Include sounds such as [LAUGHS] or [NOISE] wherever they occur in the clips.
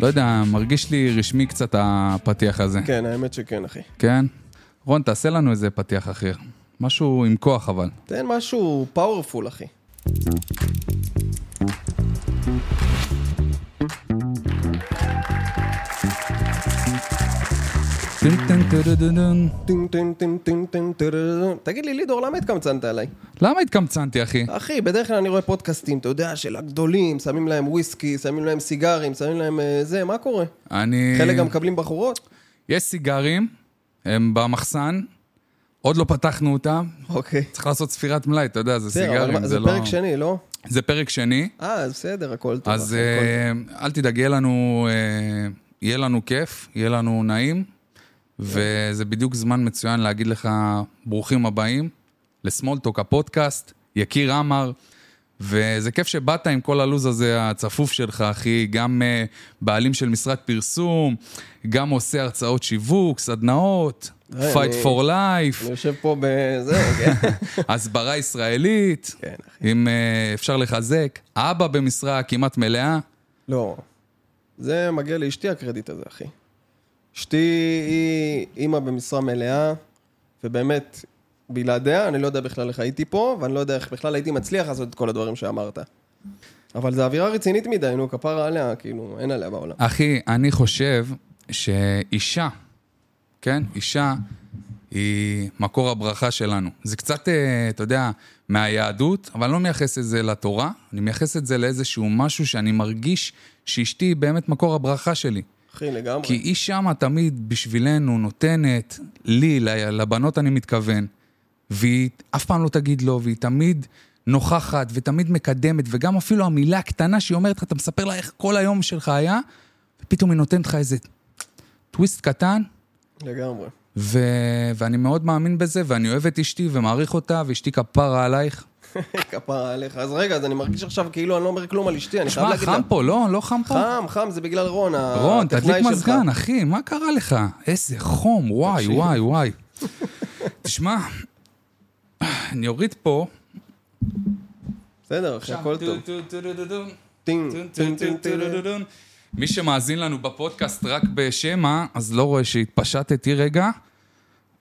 לא יודע, מרגיש לי רשמי קצת הפתיח הזה. כן, האמת שכן, אחי. כן? רון, תעשה לנו איזה פתיח אחר. משהו עם כוח אבל. תן משהו פאורפול, אחי. תגיד לי, לידור, למה התקמצנת עליי? למה התקמצנתי, אחי? אחי, בדרך כלל אני רואה פודקאסטים, אתה יודע, של הגדולים, שמים להם וויסקי, שמים להם סיגרים, שמים להם אה, זה, מה קורה? אני... חלק גם מקבלים בחורות? יש סיגרים, הם במחסן, עוד לא פתחנו אותם. אוקיי. צריך לעשות ספירת מלאי, אתה יודע, זה סיגרים, זה זה לא... פרק שני, לא? זה פרק שני. אה, בסדר, הכל טוב. אז אה, אל תדאג, אה, יהיה לנו כיף, יהיה לנו נעים, וזה בדיוק זמן מצוין להגיד לך ברוכים הבאים לסמולטוק הפודקאסט, יקיר עמר, וזה כיף שבאת עם כל הלו"ז הזה הצפוף שלך, אחי, גם אה, בעלים של משרד פרסום, גם עושה הרצאות שיווק, סדנאות, אה, Fight אני- for life, אני יושב פה בזה, כן. [LAUGHS] הסברה ישראלית, כן, אחי. אם אה, אפשר לחזק, אבא במשרה כמעט מלאה. לא. זה מגיע לאשתי הקרדיט הזה, אחי. אשתי היא אימא במשרה מלאה, ובאמת, בלעדיה, אני לא יודע בכלל איך הייתי פה, ואני לא יודע איך בכלל הייתי מצליח לעשות את כל הדברים שאמרת. אבל זו אווירה רצינית מדי, נו, כפרה עליה, כאילו, אין עליה בעולם. אחי, אני חושב שאישה, כן? אישה היא מקור הברכה שלנו. זה קצת, אה, אתה יודע, מהיהדות, אבל אני לא מייחס את זה לתורה, אני מייחס את זה לאיזשהו משהו שאני מרגיש שאשתי היא באמת מקור הברכה שלי. אחי, לגמרי. כי היא שמה תמיד בשבילנו נותנת, לי, לבנות אני מתכוון, והיא אף פעם לא תגיד לא, והיא תמיד נוכחת ותמיד מקדמת, וגם אפילו המילה הקטנה שהיא אומרת לך, אתה מספר לה איך כל היום שלך היה, ופתאום היא נותנת לך איזה טוויסט קטן, לגמרי. ו... ואני מאוד מאמין בזה, ואני אוהב את אשתי ומעריך אותה, ואשתי כפרה עלייך. [LAUGHS] כפרה עליך. אז רגע, אז אני מרגיש עכשיו כאילו אני לא אומר כלום על אשתי, אני חייב להגיד לה... חם פה, לא? לא חם פה? חם, חם, זה בגלל רון, רון, הטכנאי תדליק שלך. מזגן, אחי, מה קרה לך? איזה חום, וואי. וואי, וואי. תשמע, אני אוריד פה. בסדר, אחי, הכל טוב. מי שמאזין לנו בפודקאסט רק בשמע, אז לא רואה שהתפשטתי רגע,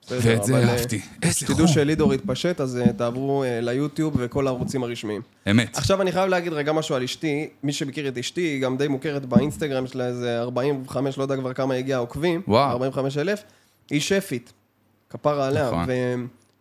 בסדר, ואת זה אבל, אה, אהבתי. איזה חום. שלידור התפשט, אז אה, תעברו אה, ליוטיוב וכל הערוצים הרשמיים. אמת. עכשיו אני חייב להגיד רגע משהו על אשתי, מי שמכיר את אשתי, היא גם די מוכרת באינסטגרם שלה איזה 45, לא יודע כבר כמה הגיע עוקבים, וואו. 45 אלף, היא שפית, כפרה עליה, נכון.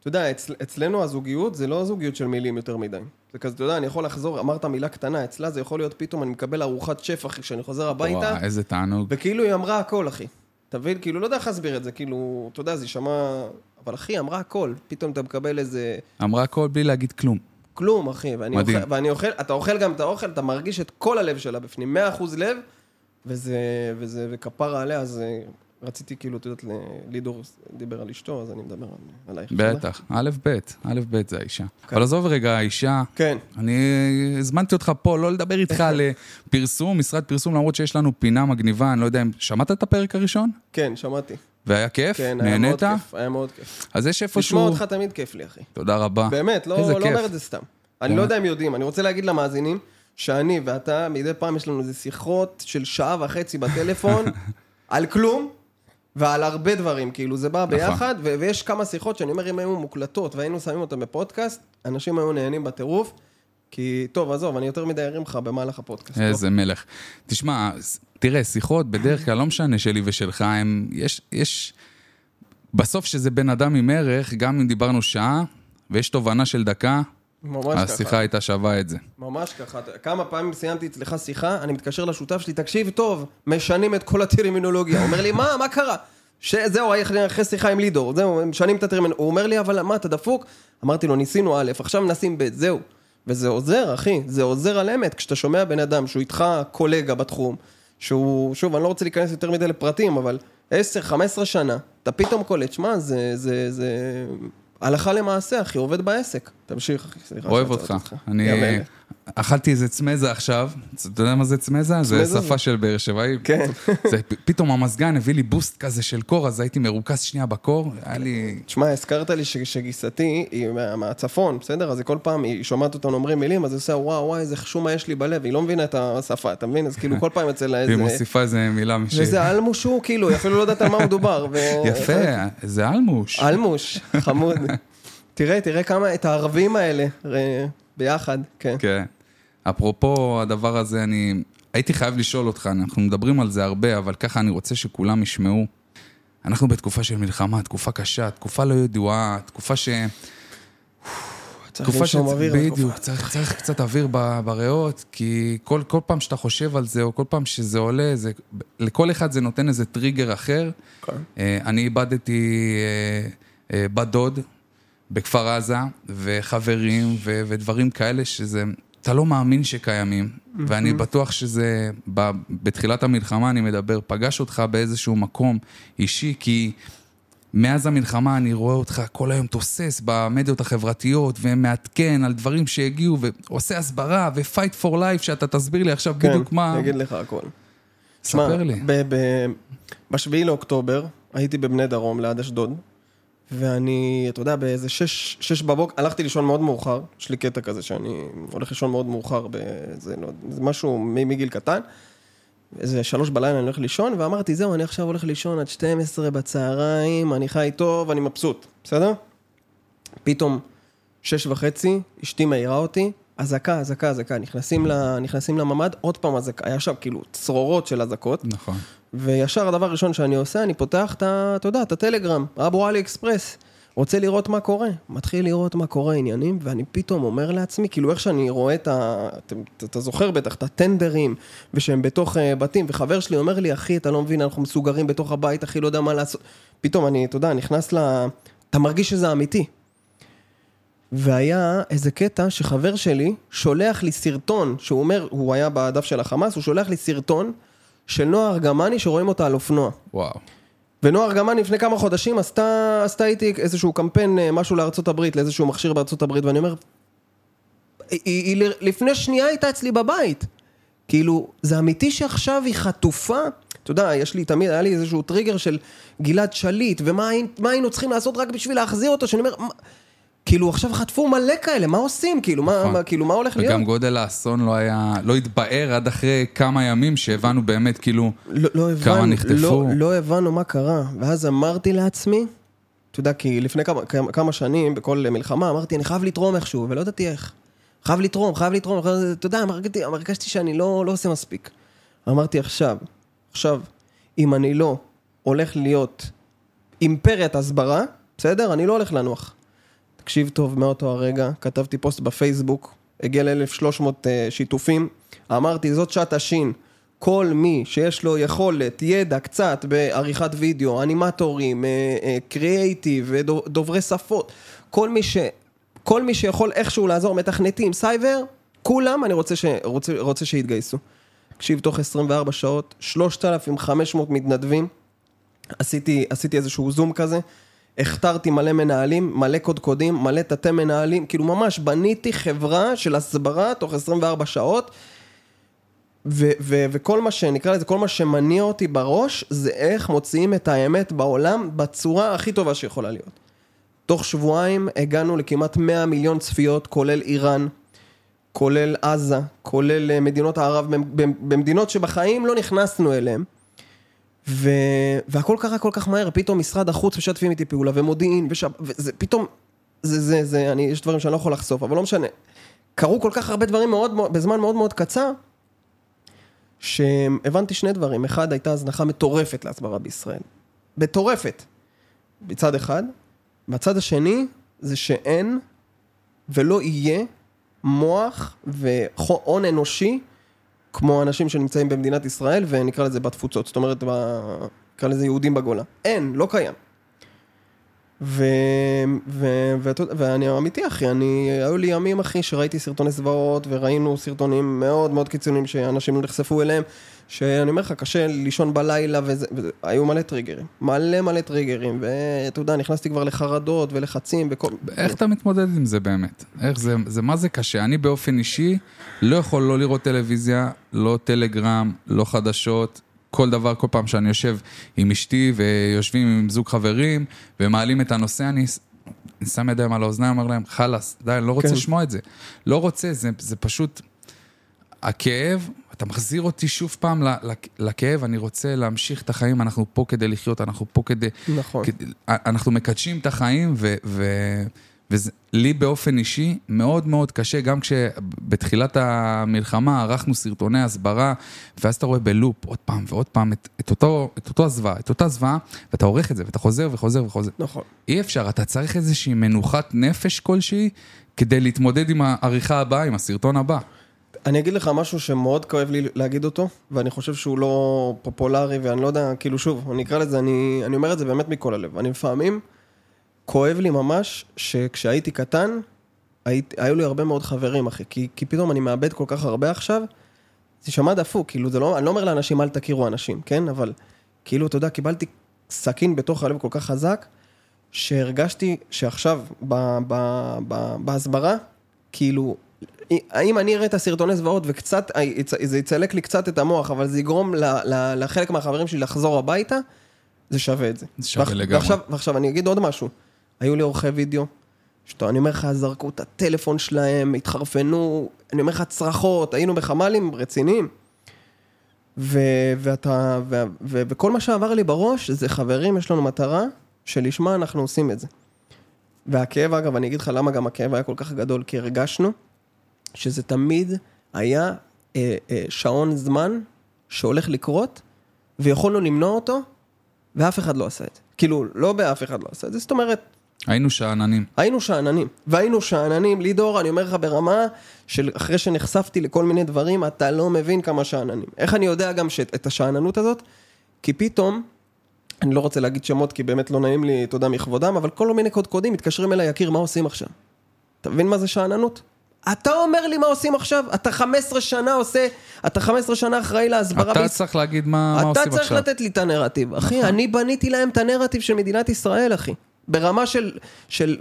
ואתה יודע, אצל, אצלנו הזוגיות זה לא זוגיות של מילים יותר מדי. זה כזה, אתה יודע, אני יכול לחזור, אמרת מילה קטנה, אצלה זה יכול להיות פתאום, אני מקבל ארוחת שף, אחי, כשאני חוזר הביתה, וואי, איזה תענוג. וכאילו היא אמרה הכל, אחי. אתה מבין? כאילו, לא יודע איך להסביר את זה, כאילו, אתה יודע, זה יישמע... אבל אחי, אמרה הכל. פתאום אתה מקבל איזה... אמרה הכל בלי להגיד כלום. כלום, אחי. ואני מדהים. אוכל, ואני אוכל, אתה אוכל גם את האוכל, אתה מרגיש את כל הלב שלה בפנים, 100% לב, וזה, וזה, וכפרה עליה, אז אה, רציתי כאילו, את יודעת, לידור דיבר על אשתו, אז אני מדבר על, עלייך. בטח, א' ב', א' ב' זה האישה. אבל עזוב רגע, האישה, כן, אני הזמנתי אותך פה לא לדבר איתך על אה, פרסום, משרד פרסום, למרות שיש לנו פינה מגניבה, אני לא יודע אם... שמעת את הפרק הראשון? כן, שמעתי. והיה כיף? כן, היה מאוד נהנית? כיף, היה מאוד כיף. אז יש לשמוע איפשהו... אותך תמיד כיף לי, אחי. תודה רבה. באמת, לא לא. אומר את זה סתם. אני לא יודע אם יודעים, אני רוצה להגיד למאזינים, שאני ואתה, מדי פעם יש לנו איזה שיחות של שעה וחצי בטלפון, [LAUGHS] על כלום, ועל הרבה דברים, כאילו זה בא נכון. ביחד, ו- ויש כמה שיחות שאני אומר, אם היו מוקלטות והיינו שמים אותן בפודקאסט, אנשים היו נהנים בטירוף, כי, טוב, עזוב, אני יותר מדי ארים לך במהלך הפודקאסט. טוב? איזה מלך. תשמע, תראה, שיחות בדרך כלל, לא משנה שלי ושלך, הם, יש, יש, בסוף שזה בן אדם עם ערך, גם אם דיברנו שעה, ויש תובנה של דקה, ממש ככה. השיחה הייתה שווה את זה. ממש ככה. כמה פעמים סיימתי אצלך שיחה, אני מתקשר לשותף שלי, תקשיב טוב, משנים את כל הטרמינולוגיה. הוא אומר לי, מה, מה קרה? שזהו, אחרי שיחה עם לידור, זהו, משנים את הטרמינולוגיה. הוא אומר לי, אבל מה, אתה דפוק? אמרתי לו, ניסינו א', עכשיו מנסים ב', זהו. וזה עוזר, אחי, זה עוזר על אמת. כשאתה שומע בן אדם שהוא איתך קולגה בתחום, שהוא, שוב, אני לא רוצה להיכנס יותר מדי לפרטים, אבל 10-15 שנה, אתה פתאום קולט, שמע, זה, זה, זה... הלכה למעשה, אחי, עובד בעסק. תמשיך, אחי, סליחה. אוהב אותך. אני. אכלתי איזה צמזה עכשיו, אתה יודע מה זה צמזה? זה שפה של באר שבעי. כן. פתאום המזגן הביא לי בוסט כזה של קור, אז הייתי מרוכז שנייה בקור, היה לי... תשמע, הזכרת לי שגיסתי היא מה- מהצפון, בסדר? אז היא כל פעם, היא שומעת אותנו אומרים מילים, אז היא עושה, וואו, וואי, איזה חשומה יש לי בלב, היא לא מבינה את השפה, אתה מבין? אז כאילו כל פעם אצל איזה... מוסיפה איזה מילה משלי. וזה אלמושו, כאילו, היא אפילו לא יודעת על מה מדובר. יפה, זה אלמוש. אלמוש, חמוד. [LAUGHS] תראה, תראה כמה, את הערבים האלה, ביחד, כן. כן. אפרופו הדבר הזה, אני הייתי חייב לשאול אותך, אנחנו מדברים על זה הרבה, אבל ככה אני רוצה שכולם ישמעו. אנחנו בתקופה של מלחמה, תקופה קשה, תקופה לא ידועה, תקופה ש... תקופה לנשום אוויר. בדיוק. צריך, צריך קצת אוויר בריאות, כי כל, כל פעם שאתה חושב על זה, או כל פעם שזה עולה, זה, לכל אחד זה נותן איזה טריגר אחר. כן. אה, אני איבדתי אה, אה, בת דוד בכפר עזה, וחברים ו- ודברים כאלה שזה, אתה לא מאמין שקיימים, ואני בטוח שזה, ב- בתחילת המלחמה אני מדבר, פגש אותך באיזשהו מקום אישי, כי מאז המלחמה אני רואה אותך כל היום תוסס במדיות החברתיות, ומעדכן על דברים שהגיעו, ועושה הסברה, ו-fight for life, שאתה תסביר לי עכשיו כן, בדיוק מה... אני אגיד לך הכל. ספר לי. ב-7 לאוקטובר הייתי בבני דרום ליד אשדוד, ואני, אתה יודע, באיזה שש, שש בבוקר, הלכתי לישון מאוד מאוחר, יש לי קטע כזה שאני הולך לישון מאוד מאוחר, באיזה, לא, זה משהו מגיל קטן, איזה שלוש בלילה אני הולך לישון, ואמרתי, זהו, אני עכשיו הולך לישון עד 12 בצהריים, אני חי טוב, אני מבסוט, בסדר? פתאום, שש וחצי, אשתי מעירה אותי, אזעקה, אזעקה, אזעקה, נכנסים, ל, נכנסים לממ"ד, עוד פעם אזעקה, היה שם כאילו צרורות של אזעקות, נכון. וישר הדבר הראשון שאני עושה, אני פותח את ה... אתה יודע, את הטלגרם, אבו עלי אקספרס. רוצה לראות מה קורה. מתחיל לראות מה קורה עניינים, ואני פתאום אומר לעצמי, כאילו איך שאני רואה את ה... אתה, אתה זוכר בטח את הטנדרים, ושהם בתוך uh, בתים, וחבר שלי אומר לי, אחי, אתה לא מבין, אנחנו מסוגרים בתוך הבית, אחי, לא יודע מה לעשות. פתאום אני, אתה יודע, נכנס ל... אתה מרגיש שזה אמיתי. והיה איזה קטע שחבר שלי שולח לי סרטון, שהוא אומר, הוא היה בדף של החמאס, הוא שולח לי סרטון של נועה ארגמני שרואים אותה על אופנוע. וואו. ונועה ארגמני לפני כמה חודשים עשתה, עשתה איתי איזשהו קמפיין, אה, משהו לארצות הברית, לאיזשהו מכשיר בארצות הברית, ואני אומר, היא, היא, היא לפני שנייה הייתה אצלי בבית. כאילו, זה אמיתי שעכשיו היא חטופה? אתה יודע, יש לי תמיד, היה לי איזשהו טריגר של גלעד שליט, ומה הי- מה היינו צריכים לעשות רק בשביל להחזיר אותו, שאני אומר, מה, כאילו עכשיו חטפו מלא כאלה, מה עושים? כאילו, מה, נכון. מה, כאילו, מה הולך להיות? וגם גודל האסון לא היה, לא התבאר עד אחרי כמה ימים שהבנו באמת כאילו לא, לא כמה הבנו, נחטפו. לא, לא הבנו מה קרה, ואז אמרתי לעצמי, אתה יודע, כי לפני כמה, כמה, כמה שנים, בכל מלחמה, אמרתי, אני חייב לתרום איכשהו, ולא ידעתי איך. חייב לתרום, חייב לתרום, חייב, אתה יודע, הרגשתי, הרגשתי שאני לא, לא עושה מספיק. אמרתי, עכשיו, עכשיו, אם אני לא הולך להיות אימפריית הסברה, בסדר? אני לא הולך לנוח. תקשיב טוב, מאותו הרגע, כתבתי פוסט בפייסבוק, הגיע ל-1300 שיתופים, אמרתי, זאת שעת השין. כל מי שיש לו יכולת, ידע קצת בעריכת וידאו, אנימטורים, קריאייטיב, דוברי שפות, כל מי, ש, כל מי שיכול איכשהו לעזור, מתכנתים, סייבר, כולם אני רוצה, ש, רוצה, רוצה שיתגייסו. תקשיב, תוך 24 שעות, 3,500 מתנדבים, עשיתי, עשיתי איזשהו זום כזה, הכתרתי מלא מנהלים, מלא קודקודים, מלא תתי מנהלים, כאילו ממש בניתי חברה של הסברה תוך 24 שעות, ו- ו- וכל מה שנקרא לזה, כל מה שמניע אותי בראש, זה איך מוציאים את האמת בעולם בצורה הכי טובה שיכולה להיות. תוך שבועיים הגענו לכמעט 100 מיליון צפיות, כולל איראן, כולל עזה, כולל אה, מדינות הערב, במדינות שבחיים לא נכנסנו אליהן. ו... והכל קרה כל כך מהר, פתאום משרד החוץ משתפים איתי פעולה, ומודיעין, וש... וזה פתאום, זה, זה, זה, אני, יש דברים שאני לא יכול לחשוף, אבל לא משנה. קרו כל כך הרבה דברים מאוד, בזמן מאוד מאוד קצר, שהבנתי שני דברים. אחד, הייתה הזנחה מטורפת להסברה בישראל. מטורפת. מצד אחד. מהצד השני, זה שאין ולא יהיה מוח והון אנושי כמו אנשים שנמצאים במדינת ישראל, ונקרא לזה בתפוצות, זאת אומרת, ב... נקרא לזה יהודים בגולה. אין, לא קיים. ו... ו... יודע, ואני אמיתי אחי, אני, היו לי ימים אחי שראיתי סרטוני זוועות וראינו סרטונים מאוד מאוד קיצוניים שאנשים נחשפו אליהם, שאני אומר לך, קשה לישון בלילה וזה, וזה, היו מלא טריגרים, מלא מלא טריגרים, ואתה יודע, נכנסתי כבר לחרדות ולחצים וכל... איך אתה מתמודד עם זה באמת? איך זה, זה מה זה קשה? אני באופן אישי לא יכול לא לראות טלוויזיה, לא טלגרם, לא חדשות, כל דבר, כל פעם שאני יושב עם אשתי ויושבים עם זוג חברים ומעלים את הנושא, אני, אני שם ידיים על האוזניים, אומר להם, חלאס, די, אני לא רוצה כן. לשמוע את זה. לא רוצה, זה, זה פשוט... הכאב, אתה מחזיר אותי שוב פעם לכאב, אני רוצה להמשיך את החיים, אנחנו פה כדי לחיות, אנחנו פה כדי... נכון. כדי אנחנו מקדשים את החיים, ו... ו- ולי באופן אישי מאוד מאוד קשה, גם כשבתחילת המלחמה ערכנו סרטוני הסברה, ואז אתה רואה בלופ עוד פעם ועוד פעם את, את, אותו, את אותו הזוועה, את אותה זוועה, ואתה עורך את זה, ואתה חוזר וחוזר וחוזר. נכון. אי אפשר, אתה צריך איזושהי מנוחת נפש כלשהי, כדי להתמודד עם העריכה הבאה, עם הסרטון הבא. אני אגיד לך משהו שמאוד כואב לי להגיד אותו, ואני חושב שהוא לא פופולרי, ואני לא יודע, כאילו שוב, אני אקרא לזה, אני, אני אומר את זה באמת מכל הלב. אני לפעמים, כואב לי ממש, שכשהייתי קטן, היית, היו לי הרבה מאוד חברים, אחי, כי, כי פתאום אני מאבד כל כך הרבה עכשיו, זה יישמע דפוק, כאילו, זה לא, אני לא אומר לאנשים, אל תכירו אנשים, כן? אבל, כאילו, אתה יודע, קיבלתי סכין בתוך הלב כל כך חזק, שהרגשתי שעכשיו, ב, ב, ב, בהסברה, כאילו, האם אני אראה את הסרטוני זוועות וקצת, זה יצלק לי קצת את המוח, אבל זה יגרום לחלק מהחברים שלי לחזור הביתה, זה שווה את זה. זה שווה לגמרי. ועכשיו, ועכשיו אני אגיד עוד משהו. היו לי עורכי וידאו, שאתה, אני אומר לך, זרקו את הטלפון שלהם, התחרפנו, אני אומר לך, צרחות, היינו בחמ"לים רציניים. ו, ואתה, ו, ו, וכל מה שעבר לי בראש, זה חברים, יש לנו מטרה, שלשמה אנחנו עושים את זה. והכאב, אגב, אני אגיד לך למה גם הכאב היה כל כך גדול, כי הרגשנו שזה תמיד היה אה, אה, שעון זמן שהולך לקרות, ויכולנו למנוע אותו, ואף אחד לא עשה את זה. כאילו, לא באף אחד לא עשה את זה, זאת אומרת, היינו שאננים. היינו שאננים, והיינו שאננים, לידור, אני אומר לך ברמה של אחרי שנחשפתי לכל מיני דברים, אתה לא מבין כמה שאננים. איך אני יודע גם שאת את השאננות הזאת? כי פתאום, אני לא רוצה להגיד שמות כי באמת לא נעים לי, תודה מכבודם, אבל כל מיני קודקודים מתקשרים אליי, יקיר, מה עושים עכשיו? אתה מבין מה זה שאננות? אתה אומר לי מה עושים עכשיו? אתה 15 שנה עושה, אתה 15 שנה אחראי להסברה אתה בישראל. צריך להגיד מה, מה אתה עושים צריך עכשיו. לתת לי את הנרטיב. אחי, אני בניתי להם את הנרטיב של מדינת ישראל, אחי. ברמה של, של,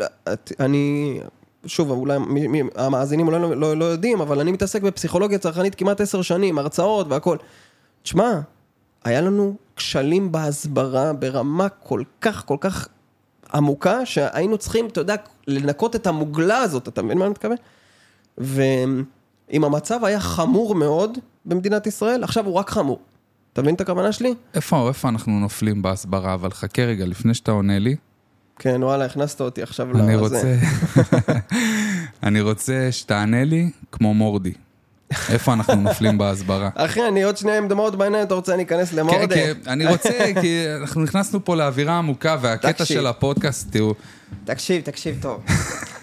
אני, שוב, אולי מי- מי- המאזינים אולי לא, לא, לא יודעים, אבל אני מתעסק בפסיכולוגיה צרכנית כמעט עשר שנים, הרצאות והכל. תשמע, היה לנו כשלים בהסברה ברמה כל כך, כל כך עמוקה, שהיינו צריכים, אתה יודע, לנקות את המוגלה הזאת, אתה מבין מה אני מתכוון? ואם המצב היה חמור מאוד במדינת ישראל, עכשיו הוא רק חמור. אתה מבין את הכוונה שלי? איפה, איפה אנחנו נופלים בהסברה? אבל חכה רגע, לפני שאתה עונה לי, כן, וואלה, הכנסת אותי עכשיו אני לזה. רוצה... [LAUGHS] אני רוצה שתענה לי כמו מורדי. איפה אנחנו נופלים בהסברה? [LAUGHS] אחי, אני עוד שנייה עם דמעות בעיניים, אתה רוצה אני אכנס כן, למורדה? כי אני רוצה, כי אנחנו נכנסנו פה לאווירה עמוקה, והקטע. של הפודקאסט, תראו, תקשיב, תקשיב טוב. [LAUGHS]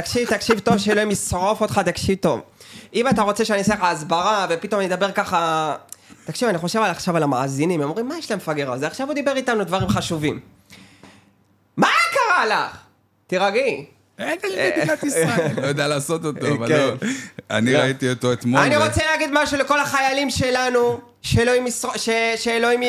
תקשיב, תקשיב טוב, שאלוהים ישרוף אותך, תקשיב טוב. אם אתה רוצה שאני אעשה לך הסברה, ופתאום אני אדבר ככה... תקשיב, אני חושב עכשיו על המאזינים, הם אומרים, מה יש למפגר הזה? עכשיו הוא דיבר איתנו דברים חשובים. מה קרה לך? תירגעי. אין על מדינת ישראל. לא יודע לעשות אותו, אבל כן. לא. אני לא. ראיתי אותו אתמול. אני רוצה להגיד משהו לכל החיילים שלנו, שאלוהים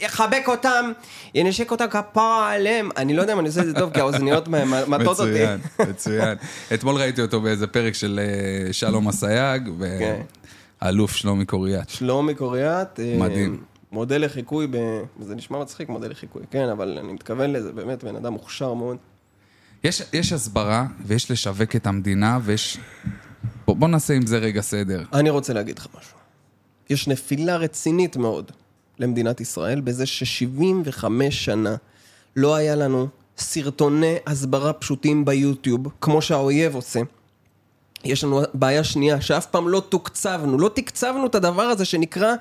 יחבק אותם, ינשק אותם כפרה עליהם. אני לא יודע אם אני עושה את זה טוב, כי האוזניות מטות אותי. מצוין, מצוין. אתמול ראיתי אותו באיזה פרק של אה, שלום אסייג, כן. ואלוף שלומי קוריאט. שלומי קוריאט. אה, מדהים. מודל לחיקוי, ב... זה נשמע מצחיק, מודל לחיקוי, כן, אבל אני מתכוון לזה, באמת, בן אדם מוכשר מאוד. יש, יש הסברה, ויש לשווק את המדינה, ויש... בוא, בוא נעשה עם זה רגע סדר. אני רוצה להגיד לך משהו. יש נפילה רצינית מאוד למדינת ישראל בזה ש-75 שנה לא היה לנו סרטוני הסברה פשוטים ביוטיוב, כמו שהאויב עושה. יש לנו בעיה שנייה, שאף פעם לא תוקצבנו, לא תקצבנו את הדבר הזה שנקרא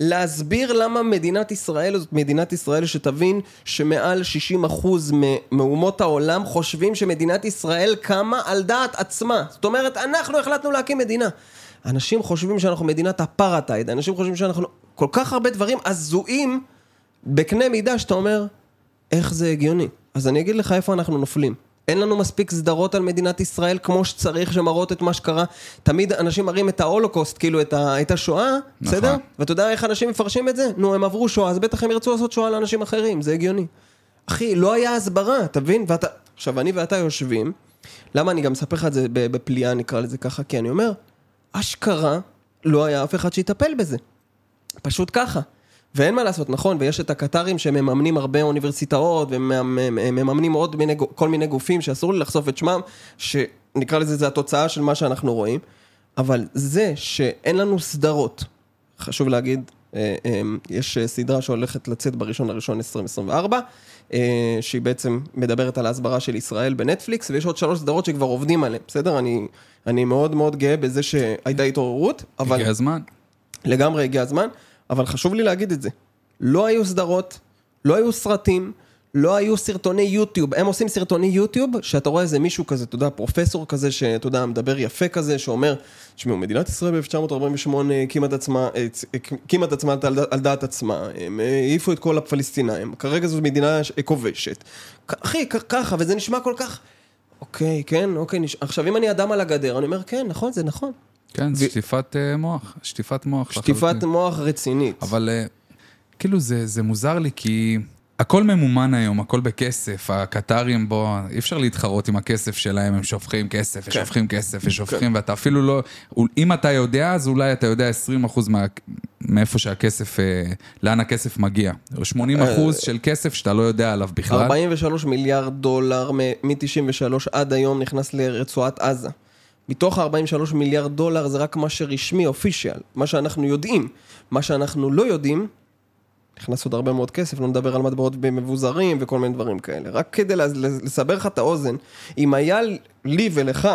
להסביר למה מדינת ישראל זאת מדינת ישראל שתבין שמעל 60% מאומות העולם חושבים שמדינת ישראל קמה על דעת עצמה. זאת אומרת, אנחנו החלטנו להקים מדינה. אנשים חושבים שאנחנו מדינת אפרטהייד, אנשים חושבים שאנחנו... כל כך הרבה דברים הזויים בקנה מידה שאתה אומר, איך זה הגיוני? אז אני אגיד לך איפה אנחנו נופלים. אין לנו מספיק סדרות על מדינת ישראל כמו שצריך, שמראות את מה שקרה. תמיד אנשים מראים את ההולוקוסט, כאילו את, ה, את השואה, נכון. בסדר? ואתה יודע איך אנשים מפרשים את זה? נו, הם עברו שואה, אז בטח הם ירצו לעשות שואה לאנשים אחרים, זה הגיוני. אחי, לא היה הסברה, אתה מבין? ואתה... עכשיו, אני ואתה יושבים, למה אני גם מספר לך את זה בפליאה, נקרא לזה ככה? כי אני אומר, אשכרה, לא היה אף אחד שיטפל בזה. פשוט ככה. ואין מה לעשות, נכון, ויש את הקטרים שמממנים הרבה אוניברסיטאות, ומממנים עוד מיני, כל מיני גופים שאסור לי לחשוף את שמם, שנקרא לזה, זה התוצאה של מה שאנחנו רואים, אבל זה שאין לנו סדרות, חשוב להגיד, אה, אה, יש סדרה שהולכת לצאת בראשון לראשון 2024, אה, שהיא בעצם מדברת על ההסברה של ישראל בנטפליקס, ויש עוד שלוש סדרות שכבר עובדים עליהן, בסדר? אני, אני מאוד מאוד גאה בזה שהייתה התעוררות, אבל... הגיע הזמן. לגמרי הגיע הזמן, אבל חשוב לי להגיד את זה. לא היו סדרות, לא היו סרטים, לא היו סרטוני יוטיוב. הם עושים סרטוני יוטיוב, שאתה רואה איזה מישהו כזה, אתה יודע, פרופסור כזה, שאתה יודע, מדבר יפה כזה, שאומר, תשמעו, מדינת ישראל ב-1948 הקימה את עצמה, אה, הקימה את עצמה על, על דעת עצמה, הם אה, העיפו את כל הפלסטינאים, כרגע זו מדינה כובשת. אחי, ככה, וזה נשמע כל כך... אוקיי, כן, אוקיי, נש... עכשיו אם אני אדם על הגדר, אני אומר, כן, נכון, זה נכון. כן, ו- שטיפת אה, מוח, שטיפת מוח. שטיפת לחלוטין. מוח רצינית. אבל אה, כאילו זה, זה מוזר לי כי הכל ממומן היום, הכל בכסף, הקטרים בו, אי אפשר להתחרות עם הכסף שלהם, הם שופכים כסף, ושופכים כסף, ושופכים, ואתה אפילו לא, אם אתה יודע, אז אולי אתה יודע 20% מה, מאיפה שהכסף, אה, לאן הכסף מגיע. או 80% של כסף שאתה לא יודע עליו בכלל. 43 מיליארד דולר מ-93 עד היום נכנס לרצועת עזה. מתוך ה-43 מיליארד דולר זה רק מה שרשמי, אופישיאל, מה שאנחנו יודעים. מה שאנחנו לא יודעים, נכנס עוד הרבה מאוד כסף, לא נדבר על מטבעות מבוזרים וכל מיני דברים כאלה. רק כדי לס- לסבר לך את האוזן, אם היה לי ולך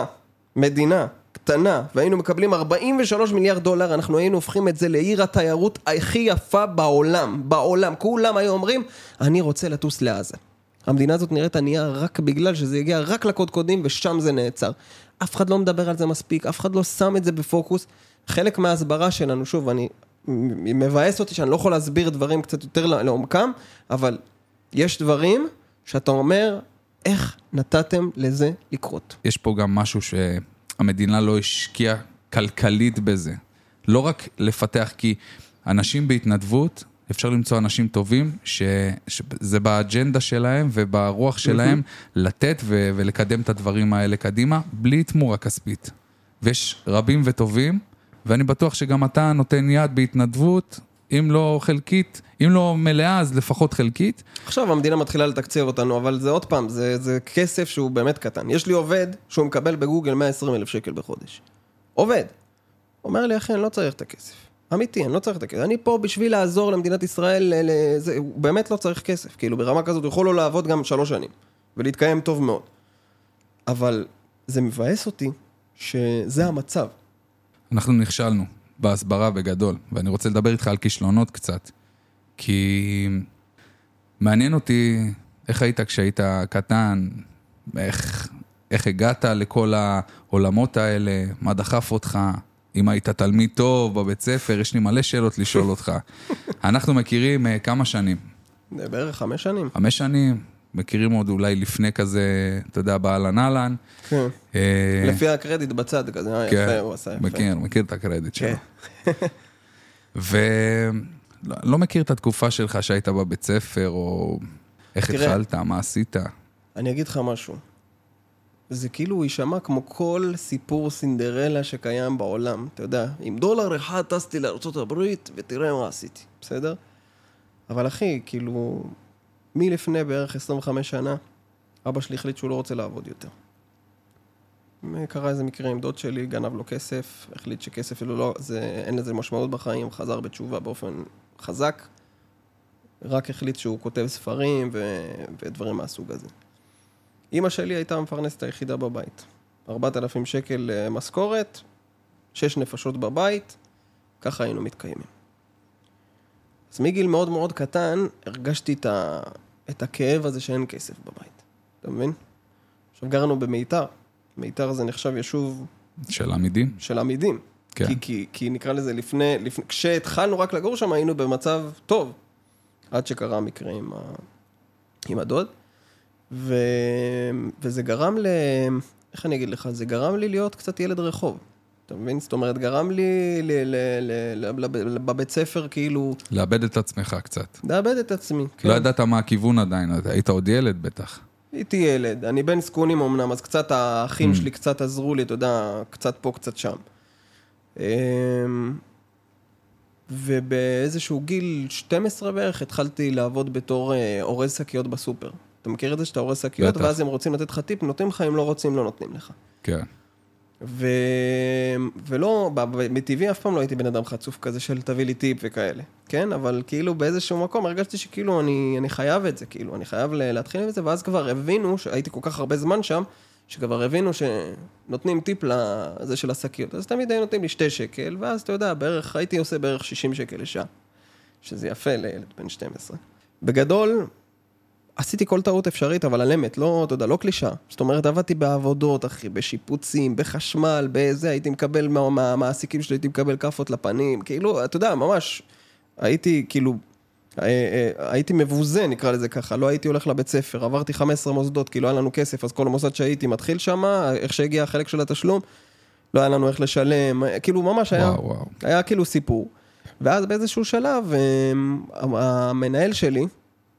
מדינה קטנה והיינו מקבלים 43 מיליארד דולר, אנחנו היינו הופכים את זה לעיר התיירות הכי יפה בעולם, בעולם. כולם היו אומרים, אני רוצה לטוס לעזה. המדינה הזאת נראית ענייה רק בגלל שזה הגיע רק לקודקודים ושם זה נעצר. אף אחד לא מדבר על זה מספיק, אף אחד לא שם את זה בפוקוס. חלק מההסברה שלנו, שוב, אני מבאס אותי שאני לא יכול להסביר דברים קצת יותר לעומקם, אבל יש דברים שאתה אומר, איך נתתם לזה לקרות? יש פה גם משהו שהמדינה לא השקיעה כלכלית בזה. לא רק לפתח, כי אנשים בהתנדבות, אפשר למצוא אנשים טובים, שזה באג'נדה שלהם וברוח שלהם לתת ו- ולקדם את הדברים האלה קדימה, בלי תמורה כספית. ויש רבים וטובים, ואני בטוח שגם אתה נותן יד בהתנדבות, אם לא חלקית, אם לא מלאה, אז לפחות חלקית. עכשיו המדינה מתחילה לתקצב אותנו, אבל זה עוד פעם, זה, זה כסף שהוא באמת קטן. יש לי עובד שהוא מקבל בגוגל 120 אלף שקל בחודש. עובד. אומר לי, אחי, אני לא צריך את הכסף. אמיתי, אני לא צריך את הכסף. אני פה בשביל לעזור למדינת ישראל, ל- ל- זה, הוא באמת לא צריך כסף. כאילו, ברמה כזאת הוא יכול לא לעבוד גם שלוש שנים, ולהתקיים טוב מאוד. אבל זה מבאס אותי שזה המצב. אנחנו נכשלנו בהסברה בגדול, ואני רוצה לדבר איתך על כישלונות קצת. כי מעניין אותי איך היית כשהיית קטן, איך, איך הגעת לכל העולמות האלה, מה דחף אותך, אם היית תלמיד טוב בבית ספר, יש לי מלא שאלות לשאול אותך. [LAUGHS] אנחנו מכירים uh, כמה שנים, זה בערך חמש שנים. חמש שנים, מכירים עוד אולי לפני כזה, אתה יודע, באהלן אהלן. כן. אה, לפי הקרדיט בצד כזה, אה, כן, יפה, הוא עשה יפה. מכיר, מכיר את הקרדיט שלו. [LAUGHS] כן. ולא לא מכיר את התקופה שלך שהיית בבית ספר, או איך. התחלת, מה עשית. אני אגיד לך משהו. זה כאילו יישמע כמו כל סיפור סינדרלה שקיים בעולם. אתה יודע, עם דולר אחד טסתי לארה"ב ותראה מה עשיתי, בסדר? אבל אחי, כאילו, מלפני בערך 25 שנה, אבא שלי החליט שהוא לא רוצה לעבוד יותר. קרה איזה מקרה עם דוד שלי, גנב לו כסף, החליט שכסף אלו לא, זה, אין לזה משמעות בחיים, חזר בתשובה באופן חזק, רק החליט שהוא כותב ספרים ו... ודברים מהסוג הזה. אימא שלי הייתה המפרנסת היחידה בבית. 4,000 שקל אה, משכורת, 6 נפשות בבית, ככה היינו מתקיימים. אז מגיל מאוד מאוד קטן הרגשתי את, ה... את הכאב הזה שאין כסף בבית. אתה מבין? עכשיו גרנו במיתר. מיתר זה נחשב יישוב של עמידים? של עמידים. כן. כי, כי, כי נקרא לזה לפני, לפני, כשהתחלנו רק לגור שם היינו במצב טוב, עד שקרה המקרה עם, ה, עם הדוד. ו... וזה גרם ל... איך אני אגיד לך? זה גרם לי להיות קצת ילד רחוב. אתה מבין? זאת אומרת, גרם לי ל... ל... ל... ל... ל... בבית ספר כאילו... לאבד את עצמך קצת. לאבד את עצמי. כן. לא ידעת מה הכיוון עדיין, היית עוד ילד בטח. הייתי ילד, אני בן זקונים אמנם, אז קצת האחים שלי קצת עזרו לי, אתה יודע, קצת פה, קצת שם. אמ, ובאיזשהו גיל 12 בערך התחלתי לעבוד בתור אה, אורז שקיות בסופר. אתה מכיר את זה שאתה אורז שקיות. ואז הם רוצים לתת לך טיפ, נותנים לך, אם לא רוצים, לא נותנים לך. כן. ו... ולא, ב- ב- מטבעי אף פעם לא הייתי בן אדם חצוף כזה של תביא לי טיפ וכאלה, כן? אבל כאילו באיזשהו מקום הרגשתי שכאילו אני, אני חייב את זה, כאילו, אני חייב להתחיל עם זה, ואז כבר הבינו, שהייתי כל כך הרבה זמן שם, שכבר הבינו שנותנים טיפ לזה של השקיות. אז תמיד היו נותנים לי שתי שקל, ואז אתה יודע, בערך, הייתי עושה בערך 60 שקל לשעה, שזה יפה לילד בן 12. בגדול, עשיתי כל טעות אפשרית, אבל על אמת, לא, אתה יודע, לא קלישה. זאת אומרת, עבדתי בעבודות, אחי, בשיפוצים, בחשמל, בזה, הייתי מקבל מה- מהמעסיקים שלי, הייתי מקבל כאפות לפנים, כאילו, אתה יודע, ממש, הייתי, כאילו, אה, אה, הייתי מבוזה, נקרא לזה ככה, לא הייתי הולך לבית ספר, עברתי 15 מוסדות, כי לא היה לנו כסף, אז כל מוסד שהייתי מתחיל שם, איך שהגיע החלק של התשלום, לא היה לנו איך לשלם, אה, כאילו, ממש היה... וואו, וואו. היה כאילו סיפור. ואז באיזשהו שלב, המנהל שלי,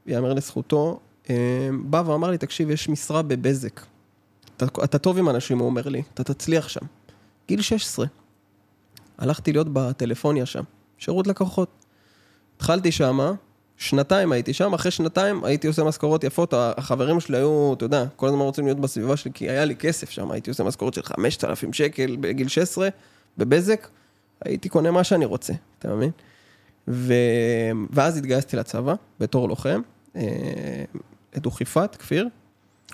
יאמר לזכותו, בא ואמר לי, תקשיב, יש משרה בבזק. אתה, אתה טוב עם אנשים, הוא אומר לי, אתה תצליח שם. גיל 16. הלכתי להיות בטלפוניה שם, שירות לקוחות. התחלתי שמה, שנתיים הייתי שם, אחרי שנתיים הייתי עושה משכורות יפות, החברים שלי היו, אתה יודע, כל הזמן רוצים להיות בסביבה שלי, כי היה לי כסף שם, הייתי עושה משכורות של 5,000 שקל בגיל 16, בבזק, הייתי קונה מה שאני רוצה, אתה מבין? ו... ואז התגייסתי לצבא, בתור לוחם, אה, לדוכיפת, כפיר,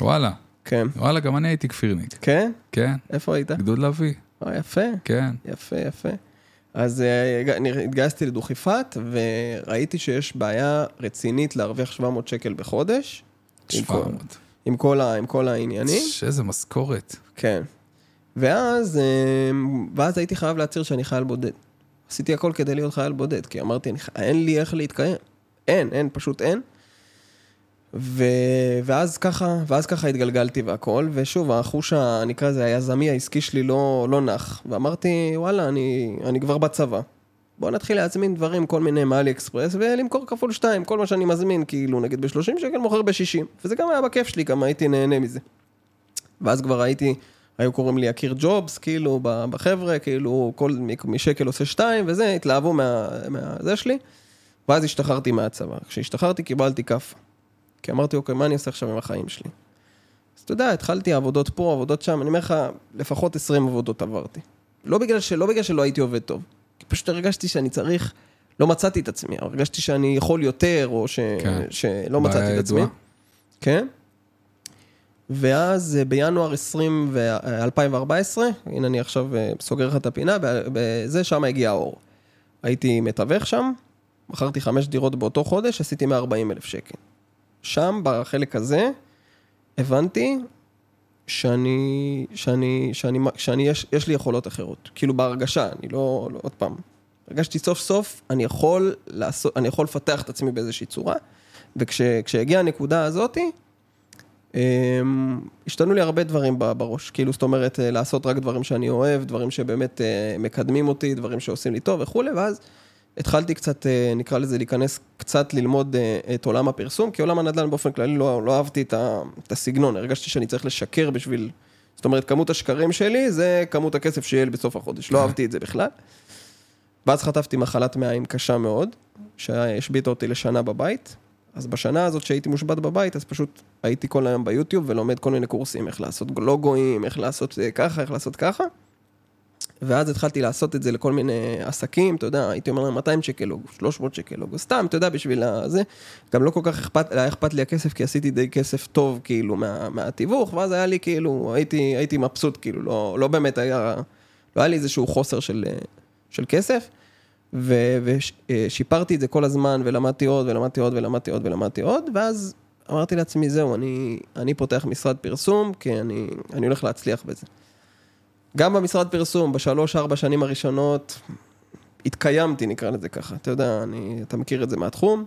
וואלה, כן. וואלה, גם אני הייתי כפירניק. כן? כן, איפה היית? גדוד לביא, אה, יפה. כן. יפה, יפה. אז אה, התגייסתי לדוכיפת, וראיתי שיש בעיה רצינית להרוויח 700 שקל בחודש. עם כל- 700. עם כל, ה, עם כל העניינים, איזה משכורת. כן. ואז, אה, ואז הייתי חייב להצהיר שאני חייל בודד. עשיתי הכל כדי להיות חייל בודד, כי אמרתי, אין לי איך להתקיים. אין, אין, פשוט אין. ו... ואז ככה, ואז ככה התגלגלתי והכל, ושוב, החוש, ה- נקרא לזה, היזמי העסקי שלי לא, לא נח. ואמרתי, וואלה, אני, אני כבר בצבא. בוא נתחיל להזמין דברים, כל מיני מאלי אקספרס, ולמכור כפול שתיים, כל מה שאני מזמין, כאילו, נגיד ב-30 שקל, מוכר ב-60. וזה גם היה בכיף שלי, גם הייתי נהנה מזה. ואז כבר הייתי, היו קוראים לי יקיר ג'ובס, כאילו, בחבר'ה, כאילו, כל משקל עושה שתיים, וזה, התלהבו מה, מהזה שלי. ואז השתחררתי מהצבא. כשהשתחררתי קיבלתי כאפה. כי אמרתי, אוקיי, מה אני עושה עכשיו עם החיים שלי? אז אתה יודע, התחלתי עבודות פה, עבודות שם, אני אומר לך, לפחות 20 עבודות עברתי. לא בגלל, שלא בגלל שלא הייתי עובד טוב, כי פשוט הרגשתי שאני צריך, לא מצאתי את עצמי, הרגשתי שאני יכול יותר, או ש, כן. שלא מצאתי את עצמי. כן. ואז אה, בינואר 20 ו- אה, 2014, הנה אני עכשיו אה, סוגר לך את הפינה, בזה שם הגיע האור. הייתי מתווך שם, מכרתי חמש דירות באותו חודש, עשיתי 140 אלף שקל. שם, בחלק הזה, הבנתי שאני, שאני, שאני, שאני, יש, יש לי יכולות אחרות. כאילו בהרגשה, אני לא, לא, עוד פעם. הרגשתי סוף סוף, אני יכול לעשות, אני יכול לפתח את עצמי באיזושהי צורה, וכשהגיעה הנקודה הזאתי, אמ, השתנו לי הרבה דברים בראש, כאילו זאת אומרת אה, לעשות רק דברים שאני אוהב, דברים שבאמת אה, מקדמים אותי, דברים שעושים לי טוב וכולי, ואז התחלתי קצת, אה, נקרא לזה, להיכנס קצת ללמוד אה, את עולם הפרסום, כי עולם הנדל"ן באופן כללי לא, לא אהבתי את, ה, את הסגנון, הרגשתי שאני צריך לשקר בשביל, זאת אומרת, כמות השקרים שלי זה כמות הכסף שיהיה לי בסוף החודש, לא. אהבתי את זה בכלל. ואז חטפתי מחלת מעיים קשה מאוד, שהשביתה אותי לשנה בבית. אז בשנה הזאת שהייתי מושבת בבית, אז פשוט הייתי כל היום ביוטיוב ולומד כל מיני קורסים, איך לעשות לוגויים, איך לעשות אה, ככה, איך לעשות ככה. ואז התחלתי לעשות את זה לכל מיני עסקים, אתה יודע, הייתי אומר להם 200 שקל לוגו, 300 שקל לוגו, סתם, אתה יודע, בשביל הזה. גם לא כל כך אכפת, היה אכפת לי הכסף, כי עשיתי די כסף טוב, כאילו, מה, מהתיווך, ואז היה לי, כאילו, הייתי, הייתי מבסוט, כאילו, לא, לא באמת היה, לא היה לי איזשהו חוסר של, של כסף. ושיפרתי את זה כל הזמן, ולמדתי עוד, ולמדתי עוד, ולמדתי עוד, ולמדתי עוד, ואז אמרתי לעצמי, זהו, אני, אני פותח משרד פרסום, כי אני, אני הולך להצליח בזה. גם במשרד פרסום, בשלוש-ארבע שנים הראשונות, התקיימתי, נקרא לזה ככה. אתה יודע, אני, אתה מכיר את זה מהתחום.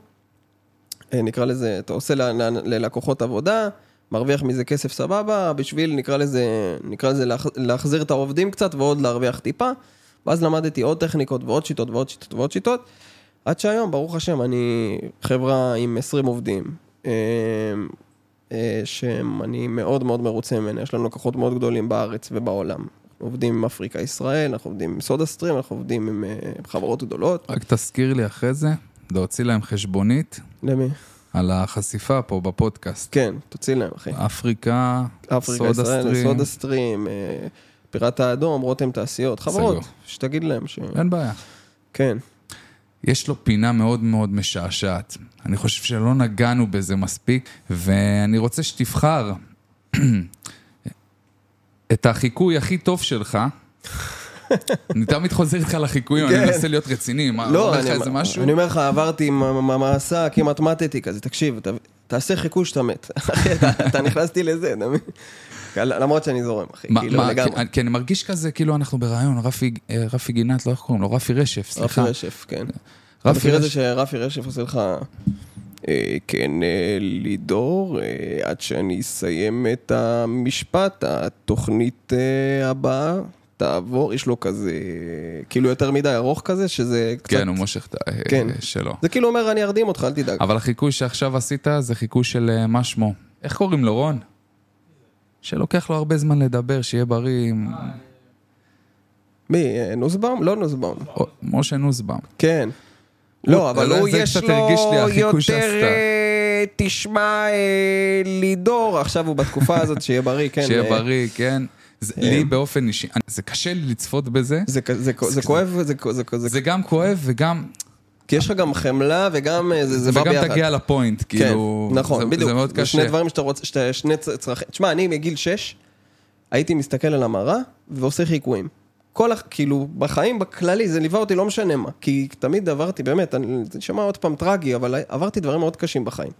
אה, נקרא לזה, אתה עושה ל- ל- ללקוחות עבודה, מרוויח מזה כסף סבבה, בשביל, נקרא לזה, נקרא לזה להח- להחזיר את העובדים קצת ועוד להרוויח טיפה. ואז למדתי עוד טכניקות ועוד שיטות ועוד שיטות ועוד שיטות. עד שהיום, ברוך השם, אני חברה עם 20 עובדים, אה, אה, שהם, אני מאוד מאוד מרוצה ממנה, יש לנו לקוחות מאוד גדולים בארץ ובעולם. עובדים עם אפריקה ישראל, אנחנו עובדים עם סודה סטרים, אנחנו עובדים עם אה, חברות גדולות. רק תזכיר לי אחרי זה, להוציא להם חשבונית למי? על החשיפה פה בפודקאסט. כן, תוציא להם, אחי. אפריקה, אפריקה סודה ישראל, סטרים. סודה סטרים, אה, פיראט האדום, רותם תעשיות, חברות, סגור. שתגיד להם ש... אין בעיה. כן. יש לו פינה מאוד מאוד משעשעת. אני חושב שלא נגענו בזה מספיק, ואני רוצה שתבחר [CLEARS THROAT] את החיקוי הכי טוב שלך. אני תמיד חוזר איתך לחיקויים, אני כן. מנסה להיות רציני, מה, אומר לא, לך אני, איזה משהו? אני אומר לך, עברתי עם המסע כמעט מתתי כזה, תקשיב, תעשה חיקוי שאתה מת. [LAUGHS] אחי, אתה, נכנסתי לזה, אתה מבין? למרות שאני זורם, אחי, כאילו לגמרי. כי- אני מרגיש כזה, כאילו אנחנו ברעיון, רפי אה, רפי גינת, לא איך קוראים לו, רפי רשף, רפי סליחה. רשף, כן. אתה רפי מכיר את זה רשף, שרפי רשף עושה לך... אה, כן, אה, לידור, אה, עד שאני אסיים את המשפט, התוכנית אה, הבאה תעבור, יש לו כזה, כאילו יותר מדי ארוך כזה, שזה קצת... כן, הוא מושך את ה... כן. שלו. זה כאילו אומר, אני ארדים אותך, אל תדאג. אבל החיקוי שעכשיו עשית זה חיקוי של מה שמו. איך קוראים לו, רון? שלוקח לו הרבה זמן לדבר, שיהיה בריא. מי, אה, נוסבאום? לא נוסבאום. או- משה נוסבאום. כן. לא, אבל הוא, יש לו יותר. אה, תשמע, אה, לידור, עכשיו הוא בתקופה [LAUGHS] הזאת, שיהיה בריא, כן. שיהיה אה, בריא, כן. לי באופן אישי, זה קשה לי לצפות בזה. זה כואב, זה גם כואב וגם, כי יש לך גם חמלה וגם זה, זה בא וגם ביחד. תגיע לפוינט, כן, כאילו, נכון, זה- בדיוק. זה מאוד זה שני קשה. דברים שאתה רוצה, שאתה, שני צרכים. תשמע, אני מגיל 6, הייתי מסתכל על המראה ועושה חיקויים. כל, הח- כאילו, בחיים, בכללי, זה ליווה אותי, לא משנה מה. כי תמיד עברתי, באמת, אני, זה נשמע עוד פעם טרגי, אבל עברתי דברים מאוד קשים בחיים.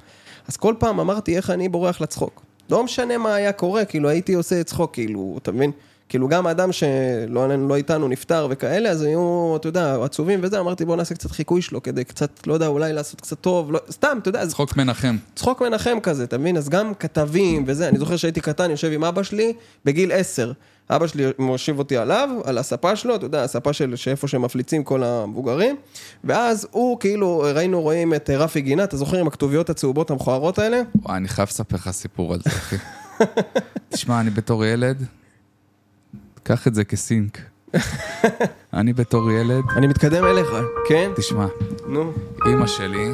אז כל פעם אמרתי איך אני בורח לצחוק. לא משנה מה היה קורה, כאילו הייתי עושה צחוק, כאילו, אתה מבין? כאילו גם האדם שלא לא איתנו נפטר וכאלה, אז היו, אתה יודע, עצובים וזה, אמרתי בוא נעשה קצת חיקוי שלו כדי קצת, לא יודע, אולי לעשות קצת טוב, לא, סתם, אתה יודע, אז צחוק מנחם. צחוק מנחם כזה, אתה מבין? אז גם כתבים וזה, אני זוכר שהייתי קטן, יושב עם אבא שלי בגיל עשר. אבא שלי מושיב אותי עליו, על הספה שלו, אתה יודע, הספה של שאיפה שמפליצים כל המבוגרים, ואז הוא, כאילו, ראינו, רואים את אה, רפי גינה, אתה זוכר עם הכתוביות הצהובות המכוערות האלה? וואי, אני חייב לספר לך סיפור על זה, אחי. [LAUGHS] תשמע, אני בתור ילד, קח את זה כסינק. [LAUGHS] אני בתור ילד, אני מתקדם אליך, כן? תשמע, נו. אימא שלי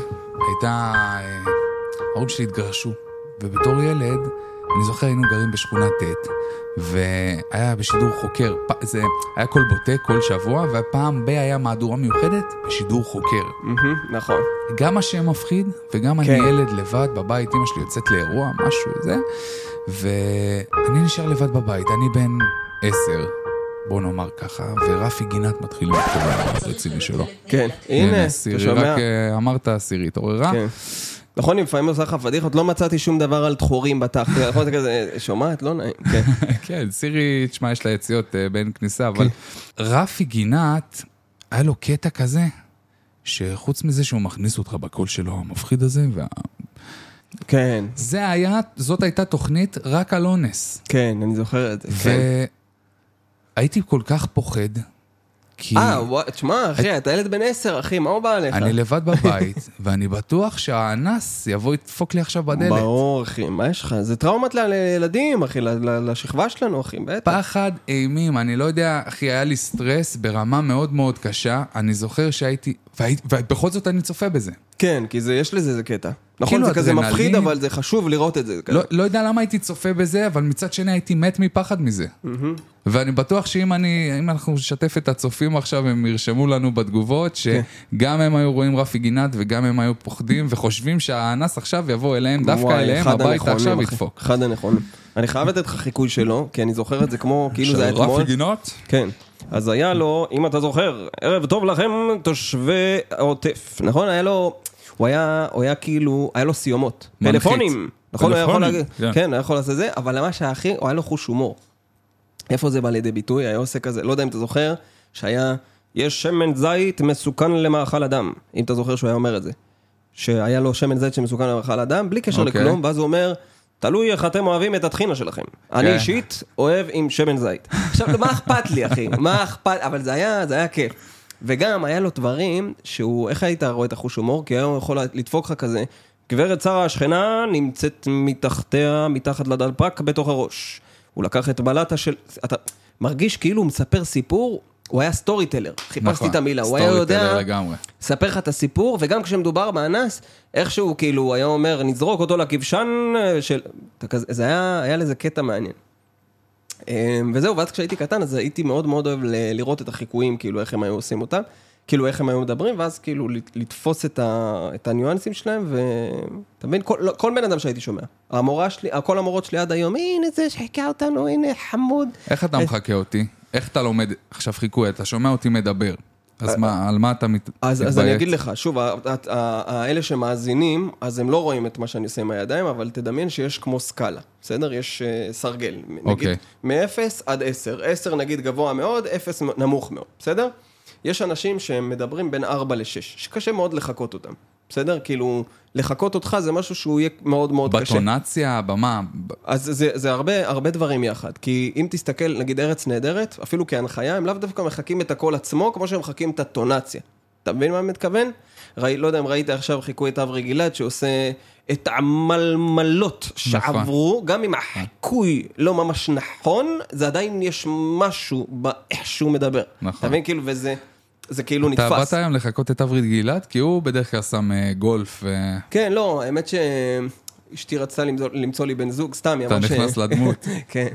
הייתה... אה, ההורים שלי התגרשו, ובתור ילד, אני זוכר היינו גרים בשכונה ט', והיה בשידור חוקר, פ- זה היה קול בוטה כל שבוע, והפעם ב- היה מהדורה מיוחדת בשידור חוקר. נכון. גם השם מפחיד, וגם אני כן. ילד לבד בבית, אמא שלי יוצאת לאירוע, משהו, זה, ואני נשאר לבד בבית, אני בן עשר, בוא נאמר ככה, ורפי גינת מתחיל עם הכתוב הרציני שלו. כן. הנה, אתה שומע? רק אה, אמרת סירי, התעוררה? כן. נכון, לפעמים עושה לך פדיחות, לא מצאתי שום דבר על דחורים בתחת, [LAUGHS] נכון, זה כזה, שומעת? לא נעים, כן. [LAUGHS] כן, סירי, תשמע, יש לה יציאות אה, בין כניסה, אבל רפי גינת, היה לו קטע כזה, שחוץ מזה שהוא מכניס אותך בקול שלו, המפחיד הזה, וה... כן, זה היה, זאת הייתה תוכנית רק על אונס. כן, אני זוכר את זה. כן. והייתי כל כך פוחד, כי אה, תשמע, אחי, אתה ילד בן עשר, אחי, מה הוא בא עליך? אני לבד בבית, [LAUGHS] ואני בטוח שהאנס יבוא ידפוק לי עכשיו בדלת. ברור, אחי, מה יש לך? זה טראומת לילדים, אחי, לשכבה שלנו, אחי, בטח. פחד אימים, אני לא יודע, אחי, היה לי סטרס ברמה מאוד מאוד קשה. אני זוכר שהייתי, ובכל זאת אני צופה בזה. כן, כי זה, יש לזה איזה קטע. נכון, כאילו, זה כזה. מפחיד, אבל זה חשוב לראות את זה. לא, לא יודע למה הייתי צופה בזה, אבל מצד שני הייתי מת מפחד מזה. ואני בטוח שאם אני, אם אנחנו נשתף את הצופים עכשיו, הם ירשמו לנו בתגובות, שגם הם היו רואים רפי גינת וגם הם היו פוחדים וחושבים שהאנס עכשיו יבוא אליהם, דווקא וואי, אליהם, הביתה עכשיו אחי. ידפוק. אחד הנכונים. אני חייב לתת לך חיקוי שלו, כי אני זוכר את זה כמו, כאילו זה היה של אתמול. רפי גינות? כן. אז היה לו, אם אתה זוכר, ערב טוב לכם, תושבי העוטף, נכון? היה לו, הוא היה, הוא היה כאילו, היה לו סיומות. מנחית. פלאפונים. נכון, הוא היה יכול להגיד, כן. כן, הוא היה יכול לעשות זה, אבל מה שהכי, הוא היה לו חוש הומור. איפה זה בא לידי ביטוי? היה עושה כזה, לא יודע אם אתה זוכר, שהיה, יש שמן זית מסוכן למאכל אדם, אם אתה זוכר שהוא היה אומר את זה. שהיה לו שמן זית שמסוכן למאכל אדם, בלי קשר אוקיי. לכלום, ואז הוא אומר, תלוי איך אתם אוהבים את הטחינה שלכם. אני אישית אוהב עם שמן זית. עכשיו, מה אכפת לי, אחי? מה אכפת? אבל זה היה, זה היה כיף. וגם, היה לו דברים שהוא, איך היית רואה את החוש הומור? כי היום הוא יכול לדפוק לך כזה, גברת שרה השכנה נמצאת מתחתיה, מתחת לדלפק בתוך הראש. הוא לקח את בלטה של... אתה מרגיש כאילו הוא מספר סיפור, הוא היה סטורי טלר. חיפשתי נכון, את המילה, הוא היה יודע... ספר לך את הסיפור, וגם כשמדובר באנס, איכשהו כאילו היה אומר, נזרוק אותו לכבשן אה, של... זה היה, היה לזה קטע מעניין. אה, וזהו, ואז כשהייתי קטן, אז הייתי מאוד מאוד אוהב ל- לראות את החיקויים, כאילו איך הם היו עושים אותם, כאילו איך הם היו מדברים, ואז כאילו לתפוס את, ה, את הניואנסים שלהם, ואתה מבין, כל, לא, כל בן אדם שהייתי שומע. המורה שלי, כל המורות שלי עד היום, הנה זה שחיכה אותנו, הנה חמוד. איך אתה מחקה אותי? איך אתה לומד עכשיו חיקוי? אתה שומע אותי מדבר. אז מה, על מה אתה מת- מתבייץ? אז, אני אגיד לך, שוב, האלה שמאזינים, אז הם לא רואים את מה שאני עושה עם הידיים, אבל תדמיין שיש כמו סקאלה, בסדר? יש uh, סרגל. נגיד, אוקיי. מ-0 עד 10. 10 נגיד גבוה מאוד, 0 נמוך מאוד, בסדר? יש אנשים שהם מדברים בין 4 ל-6, שקשה מאוד לחקות אותם, בסדר? כאילו, לחקות אותך זה משהו שהוא יהיה מאוד מאוד קשה. בטונציה, במה? אז זה, זה הרבה, הרבה דברים יחד, כי אם תסתכל, נגיד ארץ נהדרת, אפילו כהנחיה, הם לאו דווקא מחקים את הקול עצמו, כמו שהם מחקים את הטונציה. אתה מבין מה אני מתכוון? ראי, לא יודע אם ראית עכשיו חיקוי את אברי גלעד, שעושה את המלמלות שעברו, גם אם החיקוי לא ממש נכון, זה עדיין יש משהו באיך שהוא מדבר. נכון. אתה מבין? כאילו, וזה זה כאילו אתה נתפס. באת היום לחקות את אברית גלעד? כי הוא בדרך כלל שם אה, גולף, ו- כן, לא, האמת שאשתי רצתה למצוא, למצוא לי בן זוג, סתם, היא אתה אמרה ש... נכנס לדמות. [LAUGHS] כן.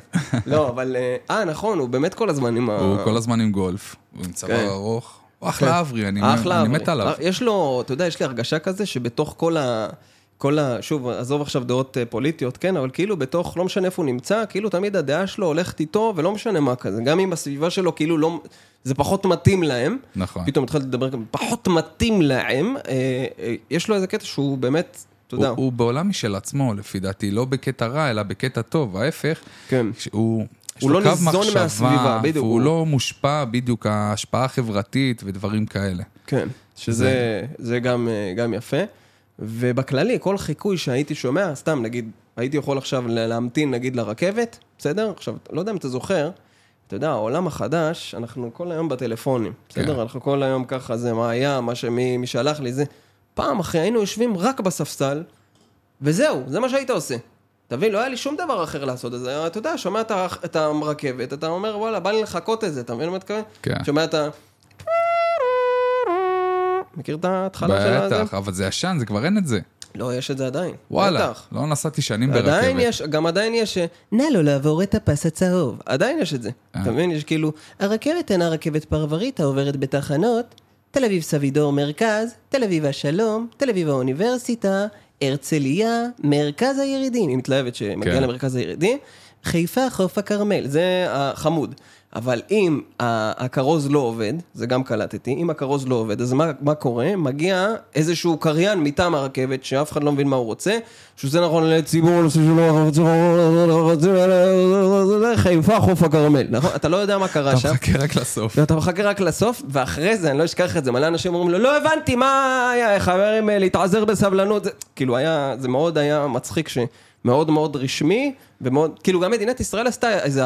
לא, אבל... אה, אה, נכון, הוא באמת כל הזמן עם ה... הוא כל הזמן עם גולף, הוא עם צוואר כן. ארוך. הוא אחלה אברי, אני. מת עליו. יש לו, אתה יודע, יש לי הרגשה כזה שבתוך כל ה... כל ה... שוב, עזוב עכשיו דעות אה, פוליטיות, כן, אבל כאילו בתוך, לא משנה איפה הוא נמצא, כאילו תמיד הדעה שלו הולכת איתו, ולא משנה מה כזה. גם אם בסביבה שלו, כאילו לא... זה פחות מתאים להם. נכון. פתאום התחלתי לדבר, גם פחות מתאים להם. אה, אה, יש לו איזה קטע שהוא באמת, אתה יודע, הוא- הוא בעולם משל עצמו, לפי דעתי, לא בקטע רע, אלא בקטע טוב, ההפך. כן. הוא... יש הוא לא ניזון מחשבה, מהסביבה, בדיוק. הוא- לא מושפע בדיוק ההשפעה החברתית ודברים כאלה. כן, שזה זה גם, אה, גם יפה. ובכללי, כל חיקוי שהייתי שומע, סתם, נגיד, הייתי יכול עכשיו להמתין, נגיד, לרכבת, בסדר? עכשיו, לא יודע אם אתה זוכר, אתה יודע, העולם החדש, אנחנו כל היום בטלפונים, בסדר? כן. אנחנו כל היום ככה, זה מה היה, מה שמי מי שלח לי, זה. פעם אחרי היינו יושבים רק בספסל, וזהו, זה מה שהיית עושה. אתה מבין? לא היה לי שום דבר אחר לעשות את זה. אתה יודע, שומע את הרכבת, אתה אומר, וואלה, בא לי לחכות את זה, אתה מבין מה אתה מתכוון? כן. שומע את ה... מכיר את ההתחלה של הזה? בטח, אבל זה ישן, זה כבר אין את זה. לא, יש את זה עדיין. וואלה, בטח. לא נסעתי שנים ברכבת. עדיין יש, גם עדיין יש, אה, נא לא לעבור את הפס הצהוב. עדיין יש את זה. אה. אתה מבין? יש כאילו, הרכבת אינה רכבת פרברית העוברת בתחנות, תל אביב סבידור מרכז, תל אביב השלום, תל אביב האוניברסיטה, הרצליה, מרכז הירידים, היא מתלהבת שמגיע כן. למרכז הירידים, חיפה חוף הכרמל, זה החמוד. אבל אם הכרוז לא עובד, זה גם קלטתי, אם הכרוז לא עובד, אז מה, מה קורה? מגיע איזשהו קריין מטעם הרכבת, שאף אחד לא מבין מה הוא רוצה, שזה נכון לציבור, חיפה חוף הכרמל, נכון? אתה לא יודע מה קרה אתה שם. מחכה רק לסוף. ואתה מחכה רק לסוף, ואחרי זה, אני לא אשכח את זה, מלא אנשים אומרים לו, לא הבנתי, מה היה, חברים, אה, להתעזר בסבלנות, זה, כאילו היה, זה מאוד היה מצחיק, שמאוד מאוד רשמי, ומאוד, כאילו גם מדינת ישראל עשתה איזה,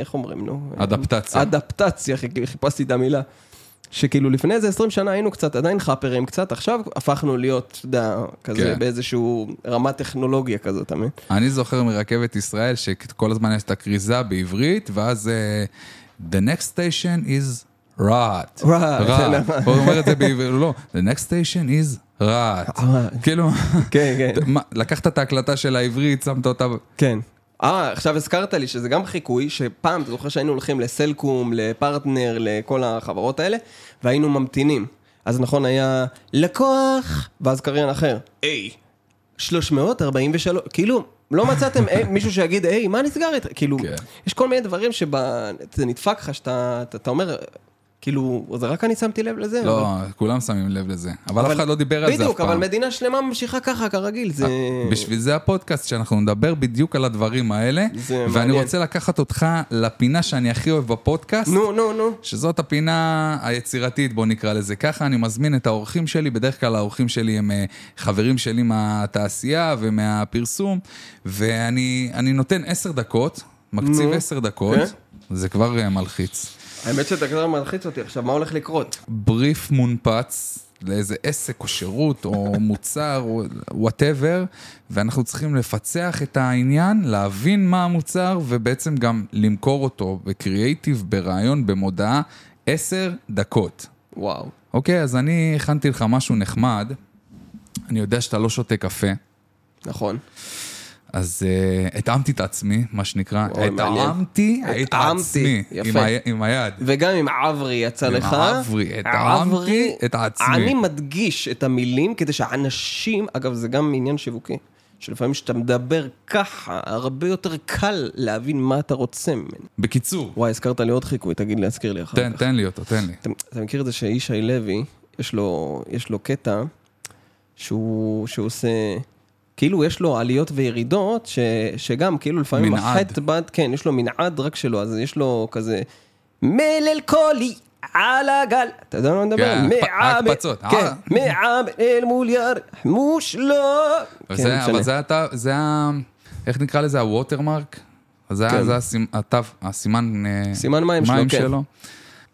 איך אומרים, נו? אדפטציה. אדפטציה, חיפשתי את המילה. שכאילו לפני איזה 20 שנה היינו קצת, עדיין חאפרים קצת, עכשיו הפכנו להיות, אתה יודע, כזה כן. באיזשהו רמת טכנולוגיה כזאת, אתה מבין? אני זוכר מרכבת ישראל שכל הזמן יש את הכריזה בעברית, ואז אה, The next station is רהט. רהט, רהט. נכון. הוא אומר את זה בעברית, לא, The next station is רהט. רהט. כאילו, כן, כן. [LAUGHS] לקחת את ההקלטה של העברית, שמת אותה... כן. אה, עכשיו הזכרת לי שזה גם חיקוי, שפעם, אתה זוכר שהיינו הולכים לסלקום, לפרטנר, לכל החברות האלה, והיינו ממתינים. אז נכון, היה לקוח, ואז קריין אחר. היי. 343, כאילו, לא מצאתם "היי", מישהו שיגיד, היי, מה נסגר איתך? כאילו, כן. יש כל מיני דברים שזה נדפק לך, שאתה אתה, אתה אומר, כאילו, זה רק אני שמתי לב לזה. לא, אבל- כולם שמים לב לזה. אבל אף אחד לא דיבר על זה אף בדיוק, פעם. אבל מדינה שלמה ממשיכה ככה, כרגיל, זה... בשביל זה הפודקאסט, שאנחנו נדבר בדיוק על הדברים האלה. זה ואני מעניין. רוצה לקחת אותך לפינה שאני הכי אוהב בפודקאסט. נו, נו, נו. שזאת הפינה היצירתית, בוא נקרא לזה ככה. אני מזמין את האורחים שלי, בדרך כלל האורחים שלי הם אה, חברים שלי מהתעשייה ומהפרסום, ואני אני נותן עשר דקות, מקציב עשר דקות, כן. זה כבר אה, מלחיץ. האמת שאתה כבר מלחיץ אותי עכשיו, מה הולך לקרות? בריף מונפץ לאיזה עסק או שירות או מוצר או whatever, ואנחנו צריכים לפצח את העניין, להבין מה המוצר ובעצם גם למכור אותו בקריאייטיב, ברעיון, במודעה, עשר דקות. וואו. אוקיי, אז אני הכנתי לך משהו נחמד. אני יודע שאתה לא שותה קפה, נכון. אז uh, התאמתי את עצמי, מה שנקרא. התאמתי את עצמי. עם, ה... עם היד. וגם עם עברי יצא עם לך. עברי, התאמתי את עצמי. אני מדגיש את המילים כדי שאנשים, אגב, זה גם עניין שיווקי, שלפעמים כשאתה מדבר ככה, הרבה יותר קל להבין מה אתה רוצה ממני. בקיצור, וואי, הזכרת לי עוד חיקוי, תגיד לי, אזכיר לי אחר תן, כך. תן לי אותו, תן לי. אתה, אתה מכיר את זה שישי לוי, יש לו, יש לו קטע שהוא, שהוא עושה, כאילו יש לו עליות וירידות, ש, שגם כאילו לפעמים מנעד. החטא בד, כן, יש לו מנעד רק שלו, אז יש לו כזה מלל קולי. על הגל, אתה יודע מה אני מדבר? כן, פ- מעם- כן, אה. מעם אל מול ירח מושלו. אבל כן. אבל זה אתה, זה ה... איך נקרא לזה? הווטרמרק? זה כן. הסימן אה, סימן מים שלו, כן. שלו.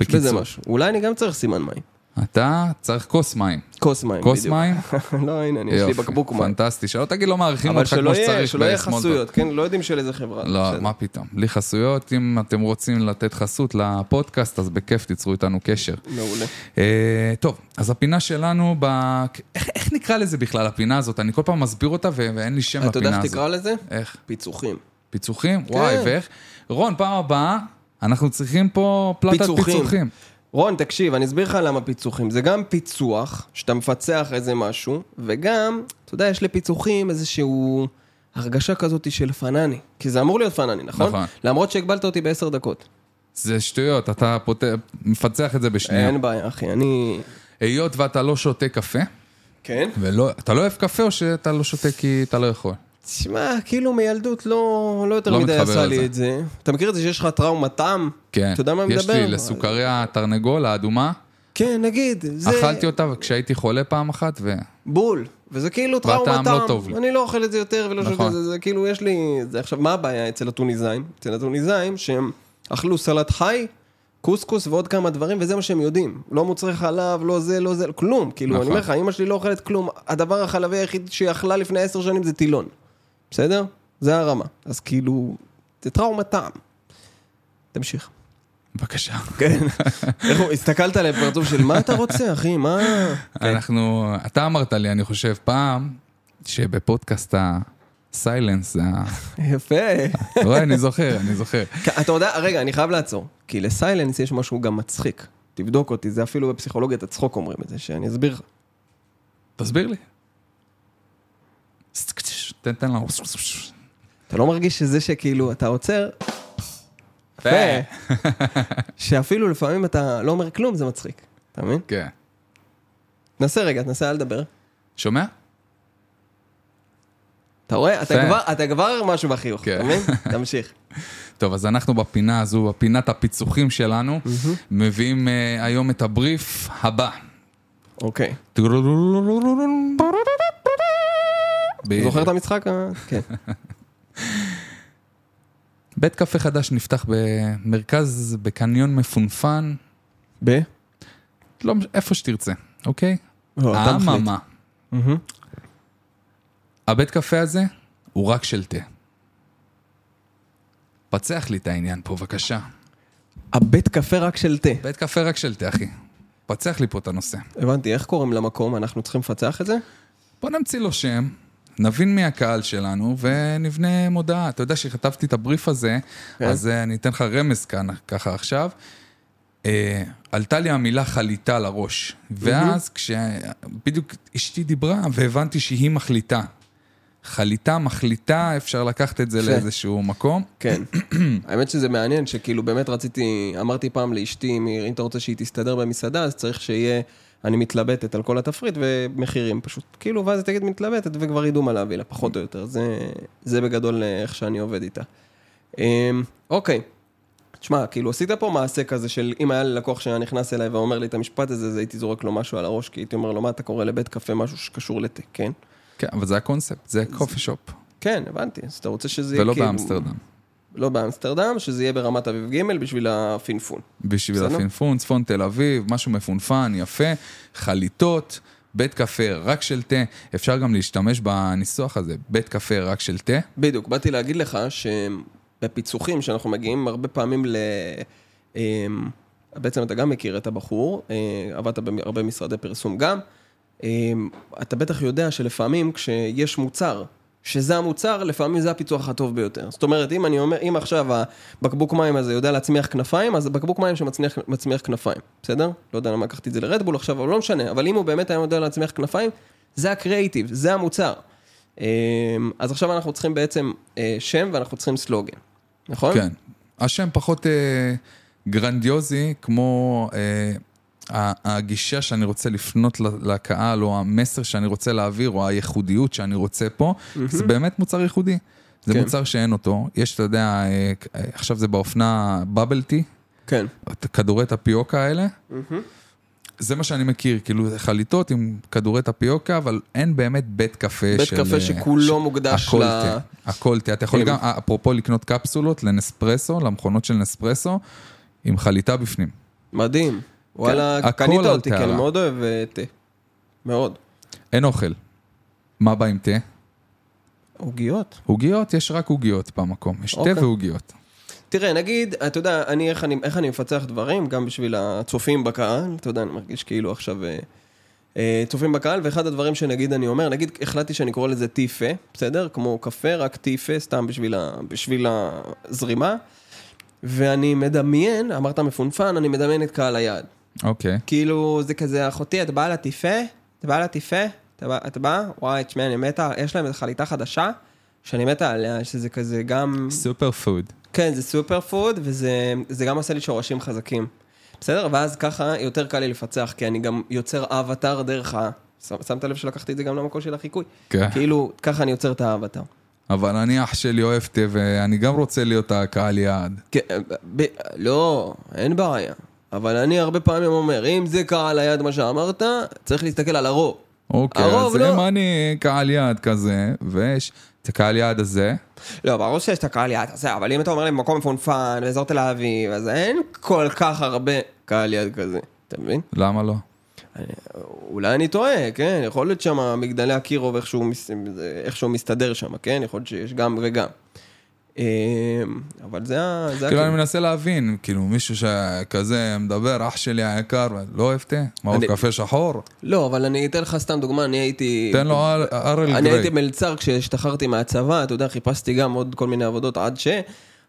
יש בזה בקיצור. אולי אני גם צריך סימן מים. אתה צריך כוס מים. כוס מים, כוס בדיוק. מים? [LAUGHS] לא, הנה, אני- יש לי בקבוק מים. פנטסטי, שלא תגיד לא מעריכים אבל אותך כמו שצריך שלא יהיה. חסויות, כן? לא יודעים של איזה חברה. לא. מה פתאום, בלי חסויות, אם אתם רוצים לתת חסות לפודקאסט, אז בכיף תיצרו איתנו קשר. מעולה. אה, טוב, אז הפינה שלנו, ב... איך, נקרא לזה בכלל, הפינה הזאת? אני כל פעם מסביר אותה ואין לי שם אתה יודע לפינה איך תקרא הזאת. לזה? איך? פיצוחים. פיצוחים? וואי, כן. ואיך? רון, פעם הבאה, אנחנו צריכים פה פלטת פיצוחים. רון, תקשיב, אני אסביר לך למה פיצוחים. זה גם פיצוח, שאתה מפצח איזה משהו, וגם, אתה יודע, יש לפיצוחים איזשהו הרגשה כזאת של פנני. כי זה אמור להיות פנני, נכון? נכון. למרות שהגבלת אותי בעשר דקות. זה שטויות, אתה פות... מפצח את זה בשנייה. אין בעיה, אחי, אני... היות ואתה לא שותה קפה, כן? ולא, אתה לא אוהב קפה או שאתה לא שותה כי אתה לא יכול? תשמע, כאילו מילדות לא, לא יותר לא מדי עשה לי. את זה. אתה מכיר את זה שיש לך טראומת טעם? כן. אתה יודע מה אני יש מדבר? לי לסוכריה תרנגול האדומה, כן, נגיד. זה... אכלתי אותה כשהייתי חולה פעם אחת, ו... בול. וזה כאילו טראומה והטעם טעם. לא טוב לי. אני לא אוכל את זה יותר ולא שותה נכון. את זה, זה כאילו יש לי... זה עכשיו, מה הבעיה אצל הטוניסאים? אצל הטוניסאים שהם אכלו סלט חי, קוסקוס ועוד כמה דברים, וזה מה שהם יודעים. לא מוצרי חלב, לא זה, לא זה, כלום. כאילו, נכון. אני אומר לך, אמא שלי לא אוכלת כלום. הדבר החלבי היחיד שהיא אכלה לפני עשר שנים זה טילון. בסדר? זה הרמה. אז כאילו, זה טראומה טעם. תמשיך. בבקשה. כן. איך הוא, הסתכלת עליהם פרצוף של מה אתה רוצה, אחי? מה... [LAUGHS] אנחנו, אתה אמרת לי, אני חושב, פעם, שבפודקאסט הסיילנס זה ה... יפה. רואה, אני זוכר, אני זוכר. [LAUGHS] כן, אתה יודע, רגע, אני חייב לעצור. כי לסיילנס יש משהו גם מצחיק. תבדוק אותי, זה אפילו בפסיכולוגיית הצחוק אומרים את זה, שאני אסביר לך. תסביר לי. תן, תן לנו. אתה לא מרגיש שזה שכאילו, אתה עוצר, יפה. שאפילו לפעמים אתה לא אומר כלום, זה מצחיק. אתה מבין? כן. תנסה רגע, תנסה לדבר. שומע? אתה רואה? אתה. כבר, אתה כבר משהו בחיוך, כן. אתה מבין? תמשיך. טוב, אז אנחנו בפינה הזו, בפינת הפיצוחים שלנו, מביאים אה, היום את הבריף הבא. אוקיי. ב- זוכר את המשחק? ה- כן. בית קפה חדש נפתח במרכז, בקניון מפונפן, ב? לא, איפה שתרצה, אוקיי? לא, אתה מחליט. אממה. הבית קפה הזה הוא רק של תה. פצח לי את העניין פה, בבקשה. הבית קפה רק של תה. בית קפה רק של תה, אחי. פצח לי פה את הנושא. הבנתי, איך קוראים למקום? אנחנו צריכים לפצח את זה? בוא נמציא לו שם, נבין מי הקהל שלנו ונבנה מודעה. אתה יודע שכתבתי את הבריף הזה, כן. אז אה, אני אתן לך רמז כאן, ככה עכשיו. אה, עלתה לי המילה חליטה לראש, ואז כשבדיוק אשתי דיברה והבנתי שהיא מחליטה. חליטה, מחליטה, אפשר לקחת את זה יפה. לאיזשהו מקום. כן. [CLEARS THROAT] האמת שזה מעניין, שכאילו באמת רציתי, אמרתי פעם לאשתי, אם אתה רוצה שהיא תסתדר במסעדה, אז צריך שיהיה, אני מתלבטת על כל התפריט ומחירים פשוט. כאילו, ואז היא תגיד מתלבטת וכבר ידעו מה להביא לה, פחות או יותר. זה, זה בגדול אה, איך שאני עובד איתה. אמ, אוקיי. תשמע, כאילו עשית פה מעשה כזה של אם היה לי לקוח שהיה נכנס אליי ואומר לי את המשפט הזה, אז הייתי זורק לו משהו על הראש, כי הייתי אומר לו, מה אתה קורא לבית קפה משהו שקשור לתה, כן? כן, אבל זה הקונספט, זה קופי שופ, כן, הבנתי, אז אתה רוצה שזה יהיה ולא כאילו... באמסטרדם. לא באמסטרדם, שזה יהיה ברמת אביב ג' בשביל הפינפון. בשביל בסדר? הפינפון, צפון תל אביב, משהו מפונפן, יפה, חליטות, בית קפה רק של תה, אפשר גם להשתמש בניסוח הזה, בית קפה רק של תה. בדיוק, באתי להגיד לך שבפיצוחים שאנחנו מגיעים הרבה פעמים ל... אמ, בעצם אתה גם מכיר את הבחור, אה, עבדת בהרבה משרדי פרסום גם. אמ, אתה בטח יודע שלפעמים כשיש מוצר, שזה המוצר, לפעמים זה הפיצוח הטוב ביותר. זאת אומרת, אם אני אומר, אם עכשיו הבקבוק מים הזה יודע להצמיח כנפיים, אז זה בקבוק מים שמצמיח מצמיח כנפיים, בסדר? לא יודע למה לקחתי את זה לרדבול עכשיו, אבל לא משנה. אבל אם הוא באמת היה יודע להצמיח כנפיים, זה הקריאיטיב, זה המוצר. אמ, אז עכשיו אנחנו צריכים בעצם אה, שם ואנחנו צריכים סלוגן, נכון? כן. השם פחות אה, גרנדיוזי, כמו אה, הגישה שאני רוצה לפנות לקהל, או המסר שאני רוצה להעביר, או הייחודיות שאני רוצה פה, זה באמת מוצר ייחודי. זה כן. מוצר שאין אותו. יש, אתה יודע, אה, עכשיו זה באופנה בבל טי, כן. כדורי טפיוקה האלה. זה מה שאני מכיר, כאילו חליטות עם כדורי טפיוקה, אבל אין באמת בית קפה בית של... קפה אה, שכולו מוקדש הכל ל- תה, הכל תה. אתה יכול כן. גם, אפרופו לקנות קפסולות לנספרסו, למכונות של נספרסו, עם חליטה בפנים. מדהים. וואלה, הכל קנית אותי, כי. אני מאוד אוהב אה, תה. מאוד. אין אוכל. מה בא עם תה? עוגיות. עוגיות, יש רק עוגיות במקום. יש תה אוקיי. ועוגיות. תראה, נגיד, אתה יודע, אני איך, אני, איך אני מפצח דברים, גם בשביל הצופים בקהל, אתה יודע, אני מרגיש כאילו עכשיו אה, אה, צופים בקהל, ואחד הדברים שנגיד אני אומר, נגיד החלטתי שאני קורא לזה טיפה, בסדר? כמו קפה, רק טיפה, סתם בשביל, ה, בשביל הזרימה, ואני מדמיין, אמרת מפונפן, אני מדמיין את קהל היעד. אוקיי. כאילו, זה כזה, אחותי, את באה לטיפה? את באה לטיפה? את באה- את באה? וואי, תשמע, אני מתה, יש להם איזו חליטה חדשה, שאני מתה עליה, שזה כזה גם... super food. כן, זה סופר פוד, וזה זה גם עושה לי שורשים חזקים. בסדר? ואז ככה יותר קל לי לפצח, כי אני גם יוצר אבטר דרך ה... שמת לב שלקחתי את זה גם למקום של החיקוי? כן. כאילו, ככה אני יוצר את האבטר. אבל אני אח שלי אוהב תה, ואני גם רוצה להיות הקהל יעד. כן, ב- לא, אין בעיה. אבל אני הרבה פעמים אומר, אם זה קהל היד מה שאמרת, צריך להסתכל על הרוב. אוקיי, הרוב אז לא. אם אני קהל יעד כזה, ויש את הקהל יעד הזה, לא, ברור שיש את הקהל יד הזה, אבל אם אתה אומר לי במקום מפונפן, באזור תל אביב, אז אין כל כך הרבה קהל יד כזה, אתה מבין? למה לא? אולי אני טועה, כן? יכול להיות שם מגדלי אקירוב איכשהו, איכשהו מסתדר שם, כן? יכול להיות שיש גם וגם. אה, אבל זה ה... כאילו אני. מנסה להבין, כאילו מישהו שכזה מדבר, אח שלי היקר, לא אוהב תה? מה, הוא קפה שחור? לא, אבל אני אתן לך סתם דוגמה, אני הייתי... תן לו אר- ארל אני הייתי גריי. מלצר כשהשתחררתי מהצבא, אתה יודע, חיפשתי גם עוד כל מיני עבודות עד ש...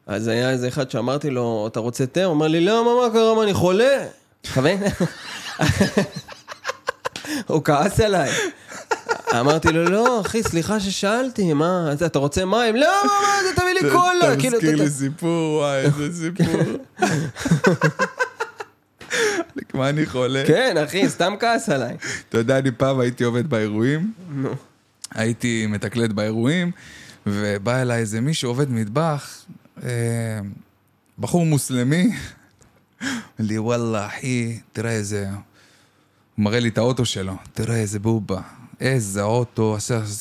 אז היה איזה אחד שאמרתי לו, אתה רוצה תה? הוא אומר לי, למה, מה קרה, מה, אני חולה? אתה מבין? [LAUGHS] הוא כעס עליי. אמרתי לו, לא, אחי, סליחה ששאלתי, מה, אתה רוצה מים? לא, זה תביא לי קולה. כאילו, אתה- לי סיפור, וואי, איזה סיפור. [LAUGHS] מה אני חולה? כן, אחי, סתם כעס עליי. אתה יודע, אני פעם הייתי עובד באירועים, הייתי מתקלט באירועים, ובא אליי איזה מישהו עובד מטבח, אה, בחור מוסלמי, אומר לי, וואלה, אחי, תראה איזה... הוא מראה לי את האוטו שלו, תראה איזה בובה. איזה אוטו,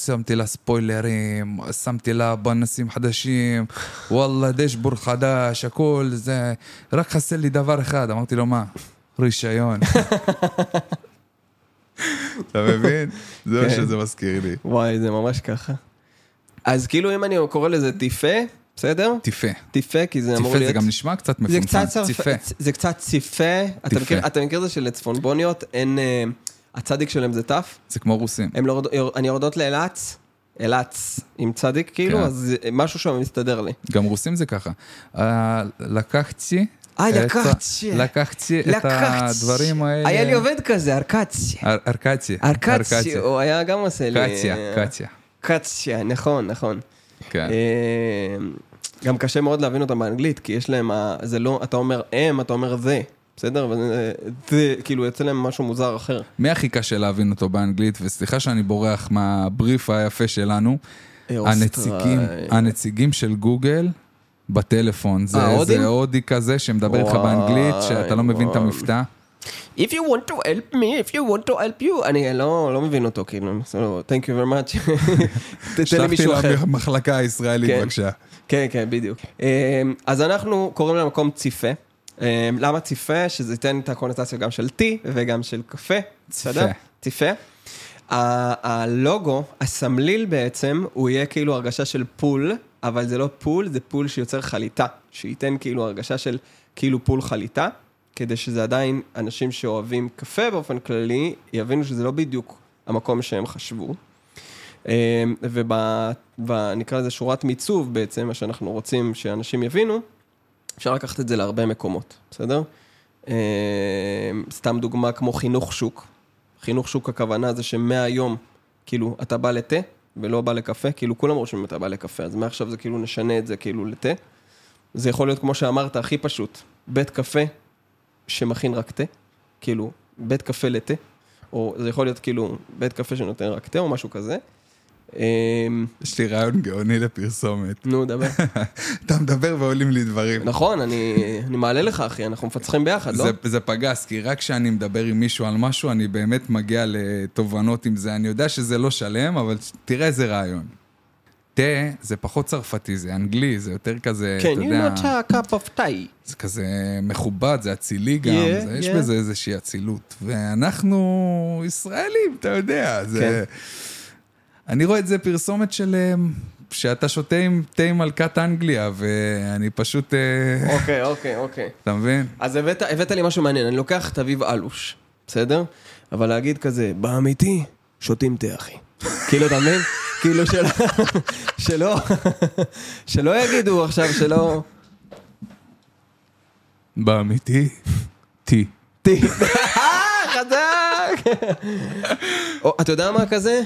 שמתי לה ספוילרים, שמתי לה פנסים חדשים, וואלה, דשבור חדש, הכל זה... רק חסר לי דבר אחד, אמרתי לו, מה? רישיון. אתה מבין? זה מה כן. שזה מזכיר לי. וואי, זה ממש ככה. אז כאילו, אם אני קורא לזה טיפה, בסדר? טיפה. טיפה, כי זה אמור טיפה להיות... זה גם נשמע קצת זה מפונפן. קצת צרפ... ציפה. זה קצת ציפה. אתה טיפה. מכיר, מכיר זה שלצפונבוניות אין... אה, הצדיק שלהם זה תף? זה כמו רוסים. הם לא, יורדות לאלץ, אלץ עם צדיק כאילו, כן. אז משהו שם מסתדר לי. גם רוסים זה ככה. אה, לקחתי... אה, לקחתי. לקחתי את. הדברים האלה. היה לי עובד כזה, ארקצי. אר- ארקצי. ארקצי, הוא היה גם עושה לי... קציה, קציה. קצ'יה, נכון, נכון. כן. אה, גם קשה מאוד להבין אותם באנגלית, כי יש להם, זה לא, אתה אומר הם, אתה אומר זה, בסדר? וזה, זה, כאילו, יוצא להם משהו מוזר אחר. מי הכי קשה להבין אותו באנגלית? וסליחה שאני בורח מהבריף היפה שלנו. אה, הנציגים. הנציגים של גוגל בטלפון. זה אה, הודי כזה שמדבר איתך באנגלית, שאתה לא מבין את. המבטא. If you want to help me, if you want to help you, אני לא, לא מבין אותו, כאילו, so, thank you very much. ת- [LAUGHS] תן לי שלחתי מישהו אחר. למחלקה הישראלית, כן. בבקשה. כן, כן, בדיוק. אה, אז אנחנו קוראים למקום ציפה. אה, למה ציפה? שזה ייתן את הקונוטציה גם של תה וגם של קפה. בסדר? ציפה. ה- הלוגו, הסמליל בעצם, הוא יהיה כאילו הרגשה של פול, אבל זה לא פול, זה פול שיוצר חליטה. שייתן כאילו הרגשה של כאילו פול חליטה, כדי שזה עדיין אנשים שאוהבים קפה באופן כללי, יבינו שזה לא בדיוק המקום שהם חשבו. ונקרא לזה שורת מיצוב בעצם, מה שאנחנו רוצים שאנשים יבינו, אפשר לקחת את זה להרבה מקומות, בסדר? אה, סתם דוגמה כמו חינוך שוק. חינוך שוק הכוונה זה שמהיום, כאילו, אתה בא לתה ולא בא לקפה, כאילו כולם רושמים אתה בא לקפה, אז מעכשיו זה כאילו נשנה את זה כאילו לתה. זה יכול להיות כמו שאמרת, הכי פשוט, בית קפה שמכין רק תה, כאילו, בית קפה לתה, או זה יכול להיות כאילו בית קפה שנותן רק תה או משהו כזה. אמ, יש לי רעיון גאוני לפרסומת. נו, דבר. [LAUGHS] אתה מדבר ועולים לי דברים. נכון, אני מעלה לך, אחי, אנחנו מפצחים ביחד, לא? זה, פגז, כי רק כשאני מדבר עם מישהו על משהו, אני באמת מגיע לתובנות עם זה. אני יודע שזה לא שלם, אבל תראה איזה רעיון. תה זה פחות צרפתי, זה אנגלי, זה יותר כזה, כן, אתה you יודע, not a cup of tea. זה כזה מכובד, זה אצילי גם, Yeah, זה, יש yeah. בזה איזושהי אצילות. ואנחנו ישראלים, אתה יודע, זה... כן. אני רואה את זה פרסומת של... אה, שאתה שותה עם תה עם מלכת אנגליה, ואני פשוט... אה, אוקיי, אוקיי, אוקיי. אתה מבין? אז הבאת, הבאת לי משהו מעניין, אני לוקח את אביב אלוש, בסדר? אבל להגיד כזה, באמיתי, שותים תה, אחי. כאילו, אתה מבין? [LAUGHS] כאילו שלא, [LAUGHS] שלא, [LAUGHS] שלא יגידו עכשיו שלא... באמיתי, טי. תה. חזק! או, אתה יודע מה כזה?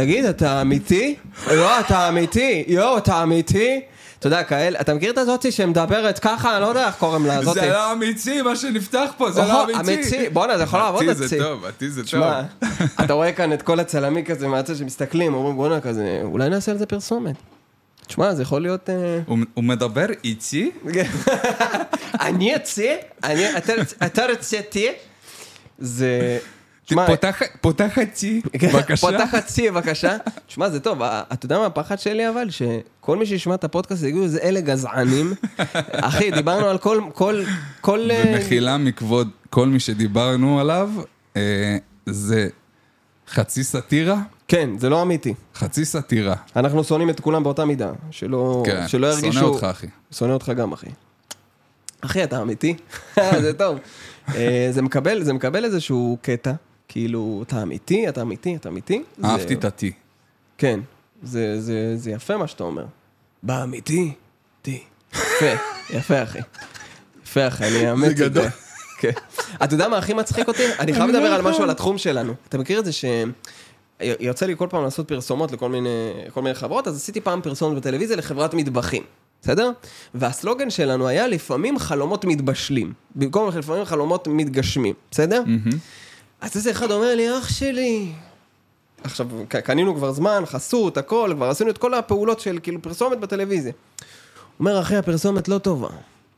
תגיד, אתה אמיתי? לא, אתה אמיתי. יואו, אתה אמיתי? אתה יודע, כאלה, אתה מכיר את הזאתי שמדברת ככה? אני לא יודע איך קוראים לה, זאתי. זה לא אמיתי, מה שנפתח פה, זה לא אמיתי. אמיתי. בואנה, זה יכול לעבוד אמיתי זה אצלי. טוב, אמיתי זה טוב. [LAUGHS] אתה רואה כאן את כל הצלמים כזה מהצד שמסתכלים, אומרים בואנה כזה, אולי נעשה על זה פרסומת. תשמע, זה יכול להיות... אה, הוא מדבר איתי, [LAUGHS] אני אצא, אני- אתה- תה? זה... תשמע, פותח- פותחתי, [LAUGHS] כן, בבקשה. פותחת צי, בבקשה. תשמע, זה טוב, ה- אתה יודע מה הפחד שלי אבל? שכל מי שישמע את הפודקאסט יגידו, איזה אלה גזענים. [LAUGHS] אחי, דיברנו על כל... כל... כל... אה, במחילה מכבוד כל מי שדיברנו עליו, אה, זה חצי סאטירה, כן, זה לא אמיתי. חצי סאטירה. אנחנו שונאים את כולם באותה מידה. שלא כן, שלא ירגישו... שונא אותך, אחי. שונא אותך גם, אחי. אחי, אתה אמיתי? [LAUGHS] זה טוב. אה, זה מקבל, זה מקבל איזשהו קטע, כאילו, אתה אמיתי, אתה אמיתי, אתה אמיתי. זה- אהבתי את ה-T. כן, זה, זה, זה יפה מה שאתה אומר. באמיתי, תי. יפה, יפה אחי. יפה אחי, אני אאמץ את זה. גדול. כן. אתה יודע מה הכי מצחיק אותי? אני חייב לדבר על משהו על התחום שלנו. אתה מכיר את זה ש... יוצא לי כל פעם לעשות פרסומות לכל מיני, כל מיני חברות, אז עשיתי פעם פרסומת בטלוויזיה לחברת מטבחים, בסדר? והסלוגן שלנו היה לפעמים חלומות מתבשלים, במקום לפעמים חלומות מתגשמים, בסדר? אז איזה אחד אומר לי, אח שלי, עכשיו, קנינו כבר זמן, חסות, הכל, כבר עשינו את כל הפעולות של כאילו פרסומת בטלוויזיה. אומר, אחי, הפרסומת לא טובה.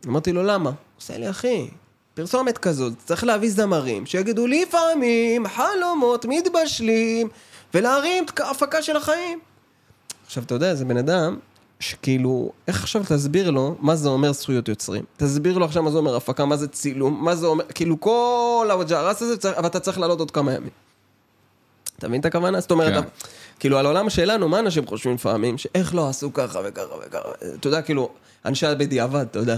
אמרתי לו, למה? עושה לי, אחי, פרסומת כזאת, צריך להביא זמרים שיגידו לפעמים חלומות מתבשלים ולהרים את ההפקה של החיים. עכשיו, אתה יודע, זה בן אדם שכאילו, איך עכשיו תסביר לו מה זה אומר זכויות יוצרים? תסביר לו עכשיו מה זה אומר הפקה, מה זה צילום, מה זה אומר, כאילו כל הווג'רס הזה, צריך- אבל אתה צריך לעלות עוד כמה ימים. אתה מבין את הכוונה? זאת אומרת, כן. אתה- כאילו על העולם שלנו, מה אנשים חושבים לפעמים? שאיך לא עשו ככה וככה וככה. אתה יודע, כאילו, אנשי בדיעבד, אתה יודע.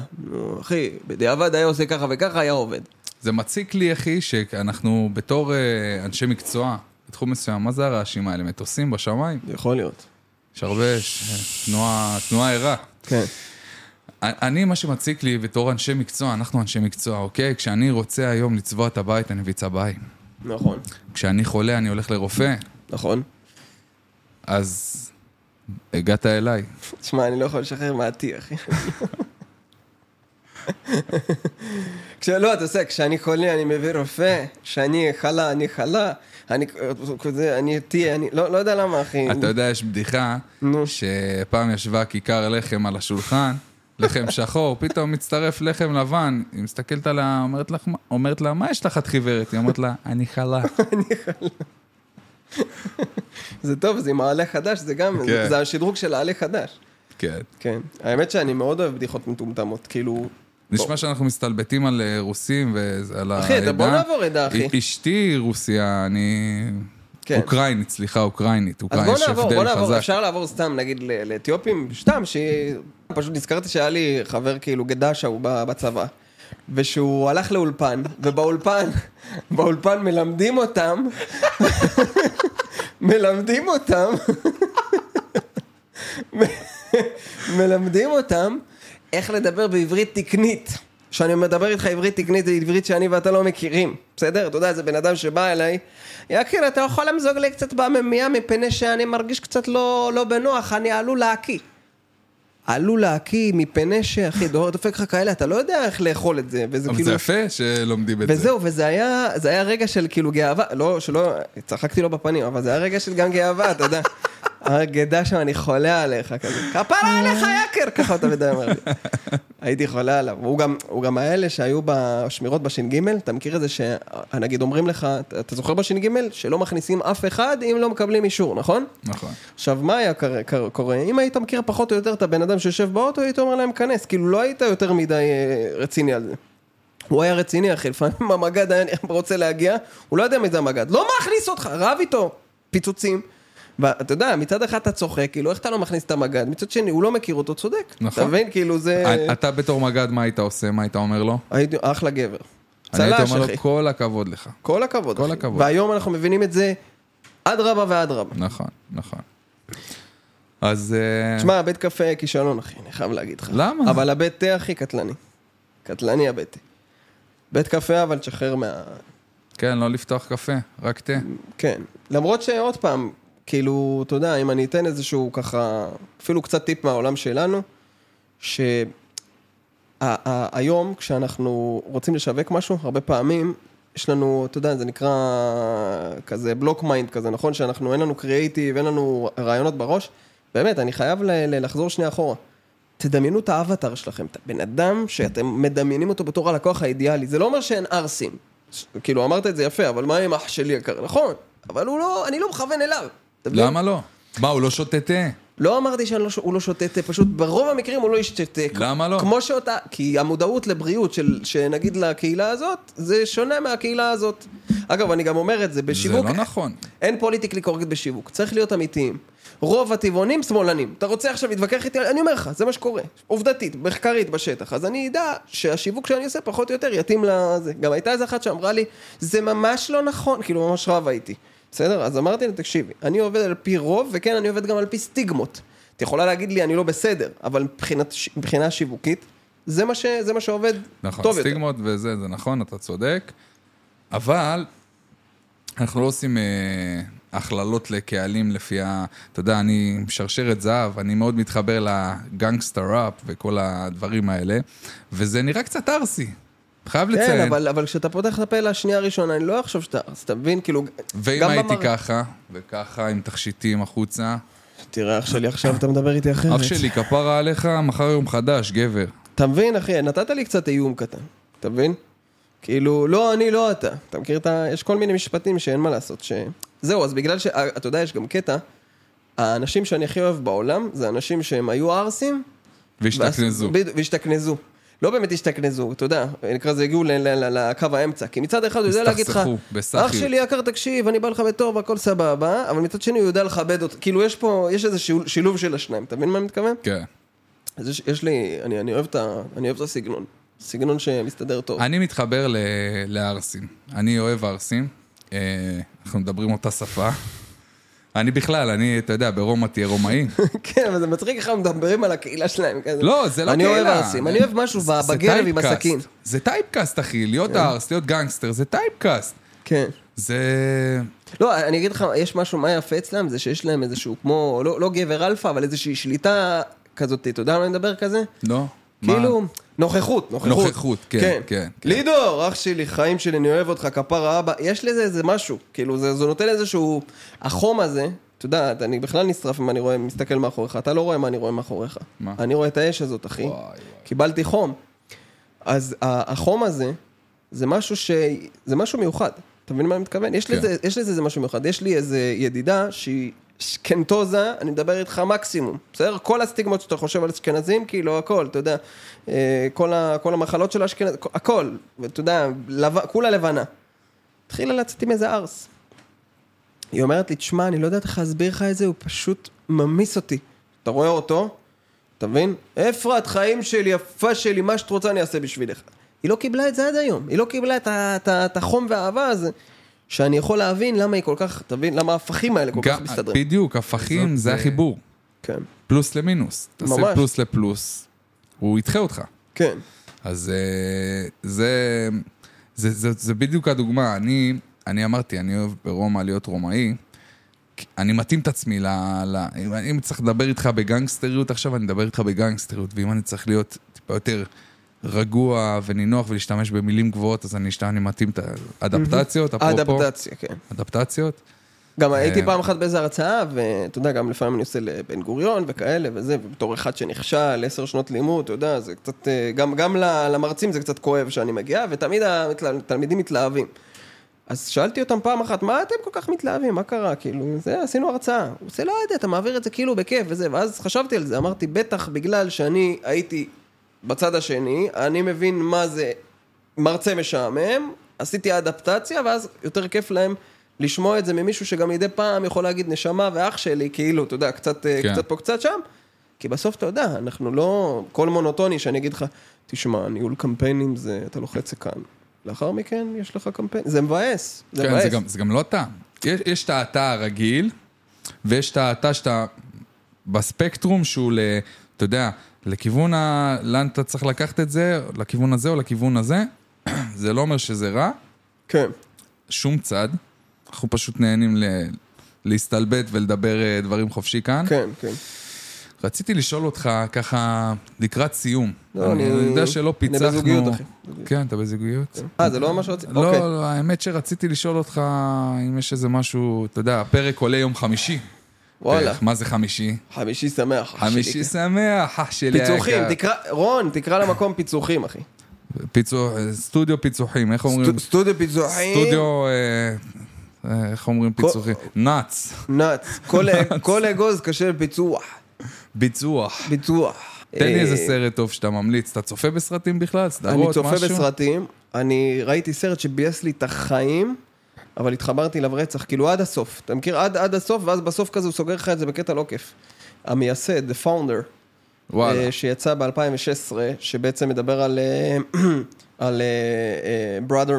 אחי, בדיעבד היה עושה ככה וככה, היה עובד. זה מציק לי, אחי, שאנחנו בתור אה, אנשי מקצוע, בתחום מסוים, מה זה הרעשים האלה? מטוסים בשמיים? יכול להיות. יש הרבה תנועה תנועה ערה. כן. אני, מה שמציק לי בתור אנשי מקצוע, אנחנו אנשי מקצוע, אוקיי? כשאני רוצה היום לצבוע את הבית, אני מביא צבעי. נכון. כשאני חולה, אני הולך לרופא, נכון. אז הגעת אליי. תשמע, אני לא יכול לשחרר מעטי, אחי. [LAUGHS] כשלא, אתה יודע, כשאני חולה אני מביא רופא, כשאני חלה אני חלה, אני כזה, אני תהיה, אני לא לא יודע למה, אחי. אתה יודע, יש בדיחה, נו. שפעם ישבה כיכר לחם על השולחן, לחם שחור, פתאום מצטרף לחם לבן, היא מסתכלת עליה, אומרת? אומרת לה, מה יש לך את חיוורת? היא אומרת לה, אני חלה. [LAUGHS] זה טוב, זה עם העלה חדש, זה גם, כן. זה השדרוג של העלה חדש. כן. כן. האמת שאני מאוד אוהב בדיחות מטומטמות, כאילו... נשמע שאנחנו מסתלבטים על אה, רוסים ועל העדה. אחי, אתה- בוא נעבור עדה, אחי. אשתי רוסיה, אני... כן. אוקראינית, סליחה, אוקראינית. אז אוקראינית, בוא יש נעבור, בוא נעבור. אפשר לעבור סתם, נגיד, לאתיופים, סתם, ש... פשוט נזכרתי שהיה לי חבר כאילו גדשה הוא ב- בצבא, ושהוא הלך לאולפן, ובאולפן, [LAUGHS] באולפן מלמדים אותם, [LAUGHS] מלמדים אותם, [LAUGHS] מלמדים אותם איך לדבר בעברית תקנית. כשאני מדבר איתך עברית תקנית, זה עברית שאני ואתה לא מכירים, בסדר? אתה יודע, זה בן אדם שבא אליי, יקיר, אתה יכול למזוג לי קצת בממייה מפני שאני מרגיש קצת לא, לא בנוח, אני עלול להקיא. עלול להקיא מפני שאחי, דופק לך כאלה, אתה לא יודע איך לאכול את זה, וזה אבל כאילו... זה יפה שלומדים את זה. וזהו, וזה היה, זה היה רגע של כאילו גאווה, לא, שלא, צחקתי לו בפנים, אבל זה היה רגע של גם גאווה, אתה יודע. הגדה שם, אני חולה עליך, כזה, כפרה עליך יקר, ככה אתה יודע, אומר לי. הייתי חולה עליו. הוא גם, הוא גם האלה שהיו בשמירות בש"ג, אתה מכיר את זה שנגיד אומרים לך, אתה זוכר בש"ג? שלא מכניסים אף אחד אם לא מקבלים אישור, נכון? נכון. עכשיו, מה היה קורה? אם היית מכיר פחות או יותר את הבן אדם שיושב באוטו, היית אומר להם, כנס. כאילו, לא היית יותר מדי אה, רציני על זה. הוא היה רציני, אחי, לפעמים המג"ד היה רוצה להגיע, הוא לא יודע מי זה המג"ד. לא מכניס אותך, רב איתו, פיצוצים. ואתה יודע, מצד אחד אתה צוחק, כאילו, איך אתה לא מכניס את המג"ד? מצד שני, הוא לא מכיר אותו, צודק. נכון. אתה מבין? כאילו, זה... אה, אתה בתור מג"ד, מה היית עושה? מה היית אומר לו? הייתי אחלה גבר. אני הייתי צל"ש, אומר אחי. לו, כל הכבוד לך. כל הכבוד, כל אחי. הכבוד. והיום אנחנו מבינים את זה אדרבה ואדרבה. נכון, נכון. אז... אה, תשמע, בית קפה כישלון, אחי, אני חייב להגיד לך. למה? אבל הבית תה, אחי, קטלני. קטלני הבית תה. בית קפה, אבל תשחרר מה... כן, לא לפתוח קפה, רק תה. כן. למרות שעוד פעם, כאילו, אתה יודע, אם אני אתן איזשהו ככה, אפילו קצת טיפ מהעולם שלנו, שהיום, כשאנחנו רוצים לשווק משהו, הרבה פעמים, יש לנו, אתה יודע, זה נקרא כזה block mind כזה, נכון? שאנחנו, אין לנו קריאייטיב, אין לנו רעיונות בראש. באמת, אני חייב ל- לחזור שנייה אחורה. תדמיינו את האבטר שלכם, את הבן אדם שאתם מדמיינים אותו בתור הלקוח האידיאלי. זה לא אומר שאין ערסים. כאילו, אמרת את זה יפה, אבל מה עם אח שלי יקר? נכון, אבל הוא לא, אני לא מכוון אליו. למה לא? מה, הוא לא שותה תה? לא אמרתי שהוא לא שותה תה, פשוט ברוב המקרים הוא לא ישתה תה. למה לא? כמו שאותה, כי המודעות לבריאות של, שנגיד לקהילה הזאת, זה שונה מהקהילה הזאת. אגב, אני גם אומר את זה, זה בשיווק, לא נכון. אין פוליטיקלי קורקט בשיווק, צריך להיות אמיתיים. רוב הטבעונים שמאלנים. אתה רוצה עכשיו להתווכח איתי? אני אומר לך, זה מה שקורה. עובדתית, מחקרית בשטח. אז אני אדע שהשיווק שאני עושה פחות או יותר יתאים לזה. גם הייתה איזה אחת שאמרה לי, זה ממש לא נכון, כאילו ממש רבה איתי. בסדר? אז אמרתי לה, תקשיבי, אני עובד על פי רוב, וכן, אני עובד גם על פי סטיגמות. את יכולה להגיד לי, אני לא בסדר, אבל מבחינת, מבחינה שיווקית, זה מה, ש, זה מה שעובד נכון, טוב יותר. סטיגמות וזה, זה נכון, אתה צודק. אבל אנחנו לא עושים אה, הכללות לקהלים לפי ה... אתה יודע, אני שרשרת זהב, אני מאוד מתחבר לגנגסטר ראפ וכל הדברים האלה, וזה נראה קצת ארסי. חייב כן, לציין. אבל, אבל כשאתה פותח את הפה לשנייה הראשונה, אני לא אחשוב שאתה, אז אתה מבין, כאילו, ואם הייתי במר- ככה, וככה עם תכשיטים החוצה, תראה, אח שלי, עכשיו אתה מדבר איתי אחרת. אח שלי, כפרה עליך, מחר יום חדש, גבר. אתה מבין, אחי, נתת לי קצת איום קטן, אתה מבין? כאילו, לא אני, לא אתה. אתה מכיר את ה... יש כל מיני משפטים שאין מה לעשות, ש... זהו, אז בגלל ש... אתה יודע, יש גם קטע, האנשים שאני הכי אוהב בעולם, זה אנשים שהם היו ערסים. והשתכנזו. ואז- והשתכנזו. לא באמת השתכנזו, אתה יודע, נקרא לזה הגיעו לקו האמצע. כי מצד אחד הוא יודע להגיד לך. אח שלי יקר תקשיב, אני בא לך בטוב, הכל סבבה, אבל מצד שני הוא יודע לכבד אותך. כאילו יש פה, יש איזה שילוב- של השניים, אתה מבין מה אני מתכוון? כן. אז יש, יש לי, אני, אני, אוהב את ה, אני אוהב את הסגנון. סגנון שמסתדר טוב. אני מתחבר ל- לערסים. אני אוהב ערסים. אה, אנחנו מדברים אותה שפה. אני בכלל, אני, אתה יודע, ברומא תהיה רומאי. [LAUGHS] כן, אבל זה מצחיק איך מדברים על הקהילה שלהם. כזה. לא, זה לא אני קהילה. אוהב ערסים, אני אוהב משהו בגרב עם. הסכין. זה typecast, אחי. להיות ערס, להיות גנגסטר, זה typecast. כן. זה... לא, אני אגיד לך, יש משהו, מה יפה אצלם, זה שיש להם איזשהו, כמו, לא, לא גבר אלפא, אבל איזושהי שליטה כזאת, אתה יודע על מה אני מדבר כזה? לא? כאילו, נוכחות, נוכחות. נוכחות, כן, כן, כן. לידור, אח שלי, חיים שלי, אני אוהב אותך, כפרה אבא. יש לזה איזה משהו, כאילו, זה, זה נותן איזשהו... החום הזה, אתה יודע, אני בכלל נשרף אם אני רואה, מסתכל מאחוריך, אתה לא רואה מה אני רואה מאחוריך. מה? אני רואה את האש הזאת, אחי. וואי, וואי. קיבלתי חום. אז החום הזה, זה משהו ש... זה משהו מיוחד. אתה מבין מה אני מתכוון? יש כן. לזה, יש לזה איזה משהו מיוחד. יש לי איזה ידידה שהיא אשכנתוזה, אני מדבר איתך מקסימום. בסדר? כל הסטיגמות שאתה חושב על אשכנזים, כאילו הכל, אתה יודע. אה, כל, ה, כל המחלות של האשכנזים, הכל. ואתה יודע, לב... כולה לבנה. התחילה לצאת עם איזה ארס. היא אומרת לי, תשמע, אני לא יודעת איך להסביר לך את זה, הוא פשוט ממיס אותי. אתה רואה אותו, אתה מבין? אפרת, חיים שלי, יפה שלי, מה שאת רוצה אני אעשה בשבילך. היא לא קיבלה את זה עד היום. היא לא קיבלה את החום והאהבה הזה, שאני יכול להבין למה היא כל כך, אתה מבין? למה ההפכים האלה כל כך גם, מסתדרים. בדיוק, הפכים זה אה, החיבור. כן, פלוס למינוס. תעשה ממש. פלוס לפלוס, הוא ידחה אותך. כן. אז אה, זה, זה, זה, זה בדיוק הדוגמה. אני, אני אמרתי, אני אוהב ברומא להיות רומאי. אני מתאים את עצמי ל... ל אם אני צריך לדבר איתך בגנגסטריות עכשיו, אני אדבר איתך בגנגסטריות, ואם אני צריך להיות טיפה יותר רגוע ונינוח ולהשתמש במילים גבוהות, אז אני, אשת- אני מתאים את האדפטציות, אפרופו. אדפטציה, כן. אדפטציות. גם הייתי אה, פעם אחת באיזה הרצאה, ואתה יודע, גם לפעמים אני עושה לבן גוריון וכאלה וזה, ובתור אחד שנכשל, עשר שנות לימוד, אתה יודע, זה קצת, אה, גם, גם למרצים זה קצת כואב שאני מגיע, ותמיד התלמידים מתלהבים. אז שאלתי אותם פעם אחת, מה אתם כל כך מתלהבים, מה קרה, כאילו, זה, עשינו הרצאה. הוא עושה, לא יודע, אתה מעביר את זה כאילו בכיף וזה, ואז חשבתי על זה, אמרתי, בטח בגלל שאני הייתי בצד השני, אני מבין מה זה מרצה משעמם, עשיתי אדפטציה, ואז יותר כיף להם לשמוע את זה ממישהו שגם מדי פעם יכול להגיד נשמה ואח שלי, כאילו, אתה יודע, קצת, כן. כן. קצת פה, קצת שם. כי בסוף אתה יודע, אנחנו לא... כל מונוטוני שאני אגיד לך, תשמע, ניהול קמפיינים זה, אתה לוחץ כאן. לאחר מכן יש לך קמפיין, זה מבאס. זה כן, מבאס. זה גם, זה גם לא אתה. יש, יש את האתה הרגיל, ויש את האתה שאתה בספקטרום שהוא, ל, אתה יודע, לכיוון ה... לאן אתה צריך לקחת את זה, לכיוון הזה או לכיוון הזה. [CLEARS THROAT] זה לא אומר שזה רע, כן. שום צד. אנחנו פשוט נהנים ל... להסתלבט ולדבר אה, דברים חופשי כאן. כן, כן. רציתי לשאול אותך ככה לקראת סיום. לא, אני, אני- אני יודע שלא אני פיצחנו... בזוגיות, אחי. כן, אתה בזוגיות? אה, זה לא מה שרציתי? לא, אוקיי. לא, האמת שרציתי לשאול אותך אם יש איזה משהו, אתה יודע, הפרק עולה יום חמישי. וואלה. מה זה חמישי? חמישי שמח. חמישי שלי. שמח, אח שלי פיצוחים. תקרא, רון, תקרא למקום פיצוחים, אחי. פיצו- סטודיו פיצוחים, איך אומרים? סטו- סטודיו פיצוחים. סטודיו, אה, אה, איך אומרים פיצוחים? נאץ, נאץ. [LAUGHS] כל- אגוז קשה בפיצוח. ביצוח. ביצוח. תן לי אה, איזה סרט טוב שאתה ממליץ. אתה צופה בסרטים בכלל? סדרות, אני משהו? צופה בסרטים, אני ראיתי סרט שביאס לי את החיים, אבל התחברתי אליו רצח, כאילו עד הסוף. אתה מכיר? עד, עד הסוף, ואז בסוף כזה הוא סוגר לך את זה בקטע לא כיף. המייסד, The Founder, וואלה. אה, שיצא ב-2016, שבעצם מדבר על, אה, [CLEARS THROAT] על בראדר,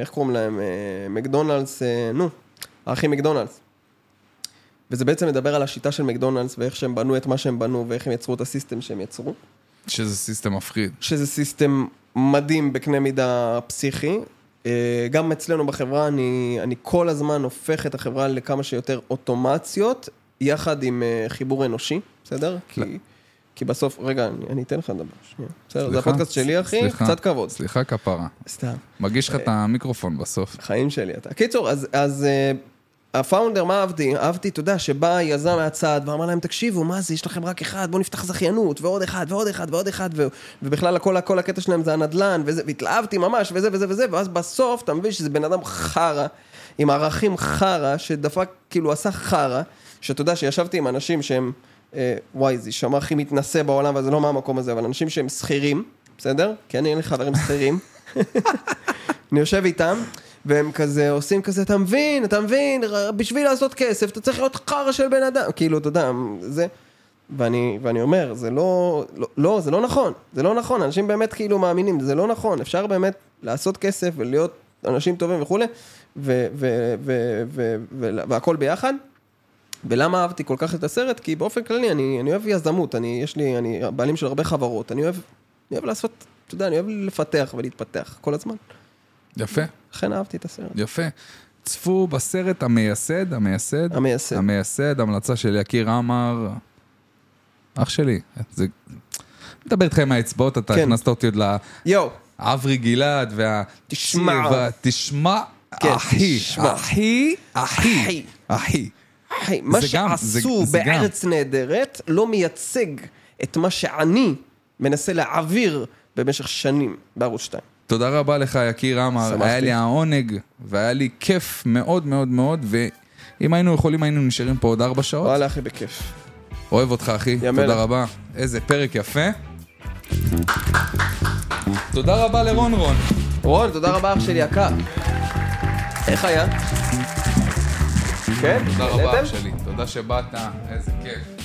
איך קוראים להם? אה, מקדונלדס, אה, נו, האחים מקדונלדס. וזה בעצם מדבר על השיטה של מקדונלדס ואיך שהם בנו את מה שהם בנו ואיך הם יצרו את הסיסטם שהם יצרו. שזה system מפחיד. שזה system מדהים בקנה מידה פסיכי. אה, גם אצלנו בחברה אני, אני כל הזמן הופך את החברה לכמה שיותר אוטומציות, יחד עם אה, חיבור אנושי, בסדר? כי, כי בסוף, רגע, אני, אני אתן לך לדבר, שנייה. בסדר, זה? הפודקאסט שלי, אחי, סליחה. קצת כבוד. סליחה כפרה. סתם, מגיש לך את המיקרופון בסוף. חיים שלי אתה. קיצור, אז, אז אה, ה founder, מה אהבתי? אהבתי, אתה יודע, שבא יזם מהצד ואמר להם, תקשיבו, מה זה, יש לכם רק אחד, בואו נפתח זכיינות, ועוד אחד, ועוד אחד, ועוד אחד, ו... ובכלל הכל, הכל הקטע שלהם זה הנדלן, וזה, והתלהבתי ממש, וזה וזה וזה, ואז בסוף אתה מבין שזה בן אדם חרא, עם ערכים חרא, שדפק, כאילו עשה חרא, שאתה יודע שישבתי עם אנשים שהם, אה, וואי, זה יישמע הכי מתנשא בעולם, וזה לא מהמקום הזה, אבל אנשים שהם שכירים, בסדר? כי אני אין לי חברים שכירים. [LAUGHS] אני יושב איתם, והם כזה עושים כזה, אתה מבין, אתה מבין, בשביל לעשות כסף אתה צריך להיות חרא של בן אדם, כאילו, אתה יודע, זה... ואני, ואני אומר, זה לא, לא, לא, זה לא נכון, זה לא נכון, אנשים באמת כאילו מאמינים, זה לא נכון, אפשר באמת לעשות כסף ולהיות אנשים טובים וכולי, ו, ו, ו, ו, ו, והכל ביחד. ולמה אהבתי כל כך את הסרט? כי באופן כללי אני, אני אוהב יזמות, אני, יש לי, אני הבעלים של הרבה חברות, אני אוהב, אני אוהב לעשות, אתה יודע, אני אוהב לפתח ולהתפתח כל הזמן. יפה, לכן אהבתי את הסרט. יפה. צפו בסרט המייסד, המייסד, המייסד. המייסד, המלצה של יקיר עמר, אח שלי. זה... מדבר איתך עם האצבעות, אתה כן. הכנסת אותי עוד יואו, לאברי גלעד וה... תשמע. כן, אחי, תשמע. אחי, אחי, אחי. אחי. אחי, מה זה גם, זה- שעשו גם. בארץ נהדרת לא מייצג את מה שאני מנסה להעביר במשך שנים בערוץ 2. תודה רבה לך, יקיר עמר. שמחתי. היה לי העונג, והיה לי כיף מאוד מאוד מאוד, ואם היינו יכולים, היינו נשארים פה עוד ארבע שעות. וואלה אחי, בכיף. אוהב אותך, אחי. תודה. רבה. איזה פרק יפה. תודה רבה לרון רון. רון, תודה רבה אח שלי יקר. איך היה? כן? תודה רבה? אח שלי. תודה שבאת, איזה כיף.